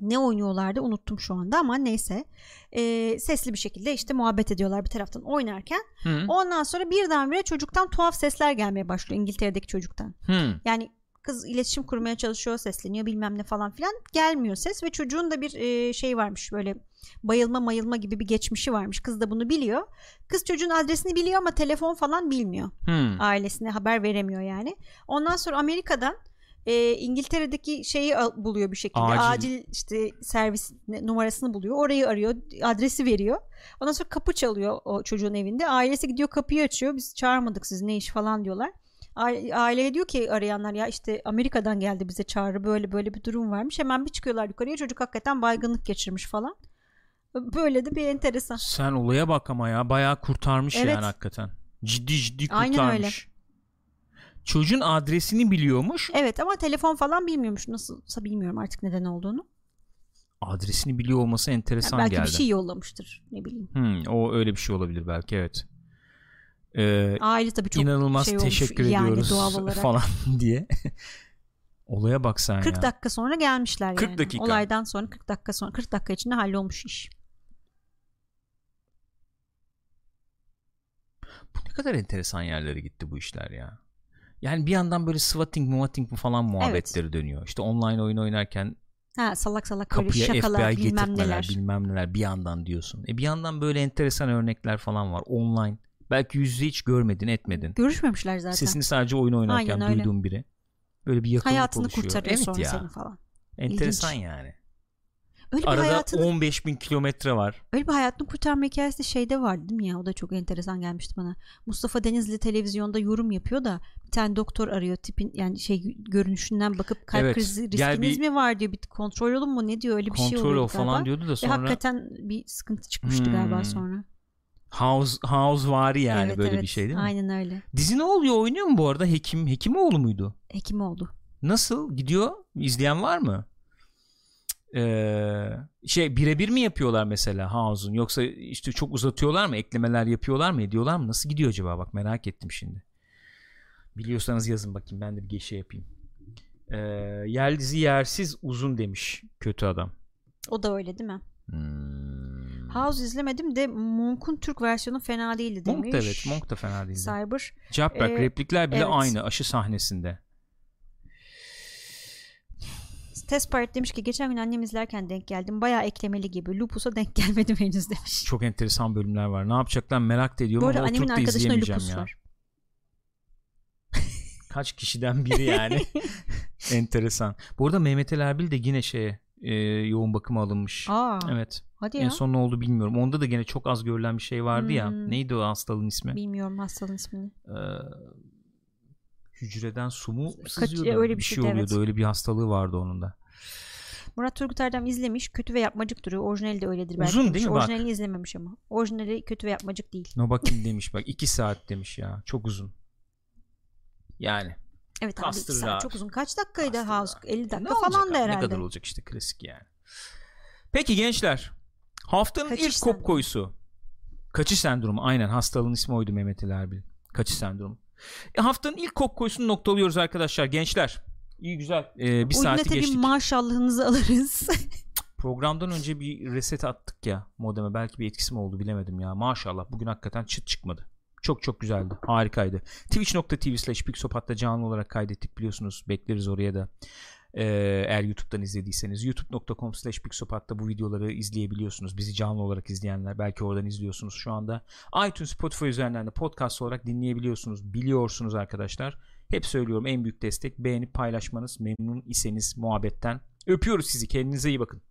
Ne oynuyorlardı unuttum şu anda ama neyse. Ee, sesli bir şekilde işte muhabbet ediyorlar bir taraftan oynarken. Hı. Ondan sonra birdenbire çocuktan tuhaf sesler gelmeye başlıyor İngiltere'deki çocuktan. Hı. Yani kız iletişim kurmaya çalışıyor, sesleniyor bilmem ne falan filan. Gelmiyor ses ve çocuğun da bir e, şey varmış böyle bayılma mayılma gibi bir geçmişi varmış. Kız da bunu biliyor. Kız çocuğun adresini biliyor ama telefon falan bilmiyor. Hı. Ailesine haber veremiyor yani. Ondan sonra Amerika'dan e, İngiltere'deki şeyi buluyor bir şekilde. Acil. Acil. işte servis numarasını buluyor. Orayı arıyor. Adresi veriyor. Ondan sonra kapı çalıyor o çocuğun evinde. Ailesi gidiyor kapıyı açıyor. Biz çağırmadık sizi ne iş falan diyorlar. Aileye diyor ki arayanlar ya işte Amerika'dan geldi bize çağrı böyle böyle bir durum varmış. Hemen bir çıkıyorlar yukarıya çocuk hakikaten baygınlık geçirmiş falan. Böyle de bir enteresan. Sen olaya bak ama ya bayağı kurtarmış Evet. yani hakikaten. Ciddi ciddi Aynen kurtarmış. Çocuğun adresini biliyormuş. Evet ama telefon falan bilmiyormuş. Nasılsa bilmiyorum artık neden olduğunu. Adresini biliyor olması enteresan belki geldi. bir şey yollamıştır ne bileyim. Hmm, o öyle bir şey olabilir belki evet. Ee, Aile tabii çok inanılmaz şey olmuş teşekkür yani ediyoruz olarak. falan diye. Olaya bak sen 40 ya. dakika sonra gelmişler 40 yani. dakika. Olaydan sonra 40 dakika sonra 40 dakika içinde hallolmuş iş. Bu ne kadar enteresan yerlere gitti bu işler ya. Yani bir yandan böyle swatting muatting falan muhabbetleri dönüyor. İşte online oyun oynarken Ha salak salak böyle kapıya şakalar FBI bilmem getirtmeler neler. bilmem neler bir yandan diyorsun. E bir yandan böyle enteresan örnekler falan var online. Belki yüz yüze hiç görmedin etmedin. Görüşmemişler zaten. Sesini sadece oyun oynarken Aynen öyle. duyduğun biri. Böyle bir yakınlık Hayatını oluşuyor. kurtarıyor evet sonra ya. senin falan. Enteresan yani. Öyle bir Arada hayatını 15 bin kilometre var. öyle bir hayatını kurtarma hikayesi de şeyde vardı değil mi ya? O da çok enteresan gelmişti bana. Mustafa Denizli televizyonda yorum yapıyor da bir tane doktor arıyor tipin yani şey görünüşünden bakıp kalp Evet, krizi riskiniz bir- mi var diyor. Bir kontrol olun mu ne diyor öyle bir şey Kontrol oluyor o falan diyordu da Ve sonra hakikaten bir sıkıntı çıkmıştı galiba Hmm. sonra. House House vari yani evet, böyle evet. bir şey değil mi? Aynen öyle. Dizi ne oluyor oynuyor mu bu arada? Hekim Hekimoğlu muydu? Hekim oldu. Nasıl gidiyor? İzleyen var mı? Ee, şey birebir mi yapıyorlar mesela House'un yoksa işte çok uzatıyorlar mı eklemeler yapıyorlar mı ediyorlar mı nasıl gidiyor acaba bak merak ettim şimdi biliyorsanız yazın bakayım ben de bir geçe yapayım ee, yer dizi yersiz uzun demiş kötü adam O da öyle değil mi? hmm. House izlemedim de Monk'un Türk versiyonu fena değildi demiş. Monk da evet Monk da fena değildi Cyber. cevap bak Ee, replikler bile evet. aynı aşı sahnesinde Test Pirate demiş ki geçen gün annem izlerken denk geldim. Bayağı eklemeli gibi. Lupus'a denk gelmedim henüz demiş. çok enteresan bölümler var ne yapacaklar merak da ediyorum Bu arada ama annemin oturup da arkadaşında izleyemeyeceğim lupus ya var. kaç kişiden biri yani. Enteresan. Bu arada Mehmet Ali Erbil de yine şeye e, yoğun bakıma alınmış. Aa, Evet. hadi En ya. son ne oldu bilmiyorum. Onda da gene çok az görülen bir şey vardı ya. Hmm. Neydi o hastalığın ismi? Bilmiyorum hastalığın ismini. Ee, hücreden su mu Kaç- sızıyordu? öyle bir bir şey şeydi, oluyordu. evet. Öyle bir hastalığı vardı onun da. Murat Turgut Erdem izlemiş. Kötü ve yapmacık duruyor. Orijinali de öyledir belki. Uzun demiş. değil mi? Bak. Orijinalini izlememiş ama. Orijinali kötü ve yapmacık değil. No bakayım demiş bak. 2 saat demiş ya. Çok uzun. Yani. Evet abi iki Kastırır saat abi. çok uzun. Kaç dakikaydı Kastırır House? abi. 50 Ne dakika olacak falan da herhalde. Ne kadar olacak işte klasik yani. Peki gençler. Haftanın Kaçış ilk sendromu. kop koyusu. Kaçış sendromu. Aynen hastalığın ismi oydu Mehmet Ali Erbil. Kaçış sendromu. E, haftanın ilk kop koyusunu noktalıyoruz arkadaşlar. Gençler. İyi güzel. Ee, bir Oyuna saati tabii geçtik. maşallahınızı alırız. Programdan önce bir reset attık ya modeme. Belki bir etkisi mi oldu bilemedim ya. Maşallah bugün hakikaten çıt çıkmadı. Çok çok güzeldi. Harikaydı. Twitch.tv slash Pixopat'ta canlı olarak kaydettik biliyorsunuz. Bekleriz oraya da. Ee, eğer YouTube'dan izlediyseniz youtube.com slash Pixopat'ta bu videoları izleyebiliyorsunuz. Bizi canlı olarak izleyenler belki oradan izliyorsunuz şu anda. iTunes, Spotify üzerinden de podcast olarak dinleyebiliyorsunuz. Biliyorsunuz arkadaşlar. Hep söylüyorum en büyük destek beğenip paylaşmanız. Memnun iseniz muhabbetten. Öpüyoruz sizi. Kendinize iyi bakın.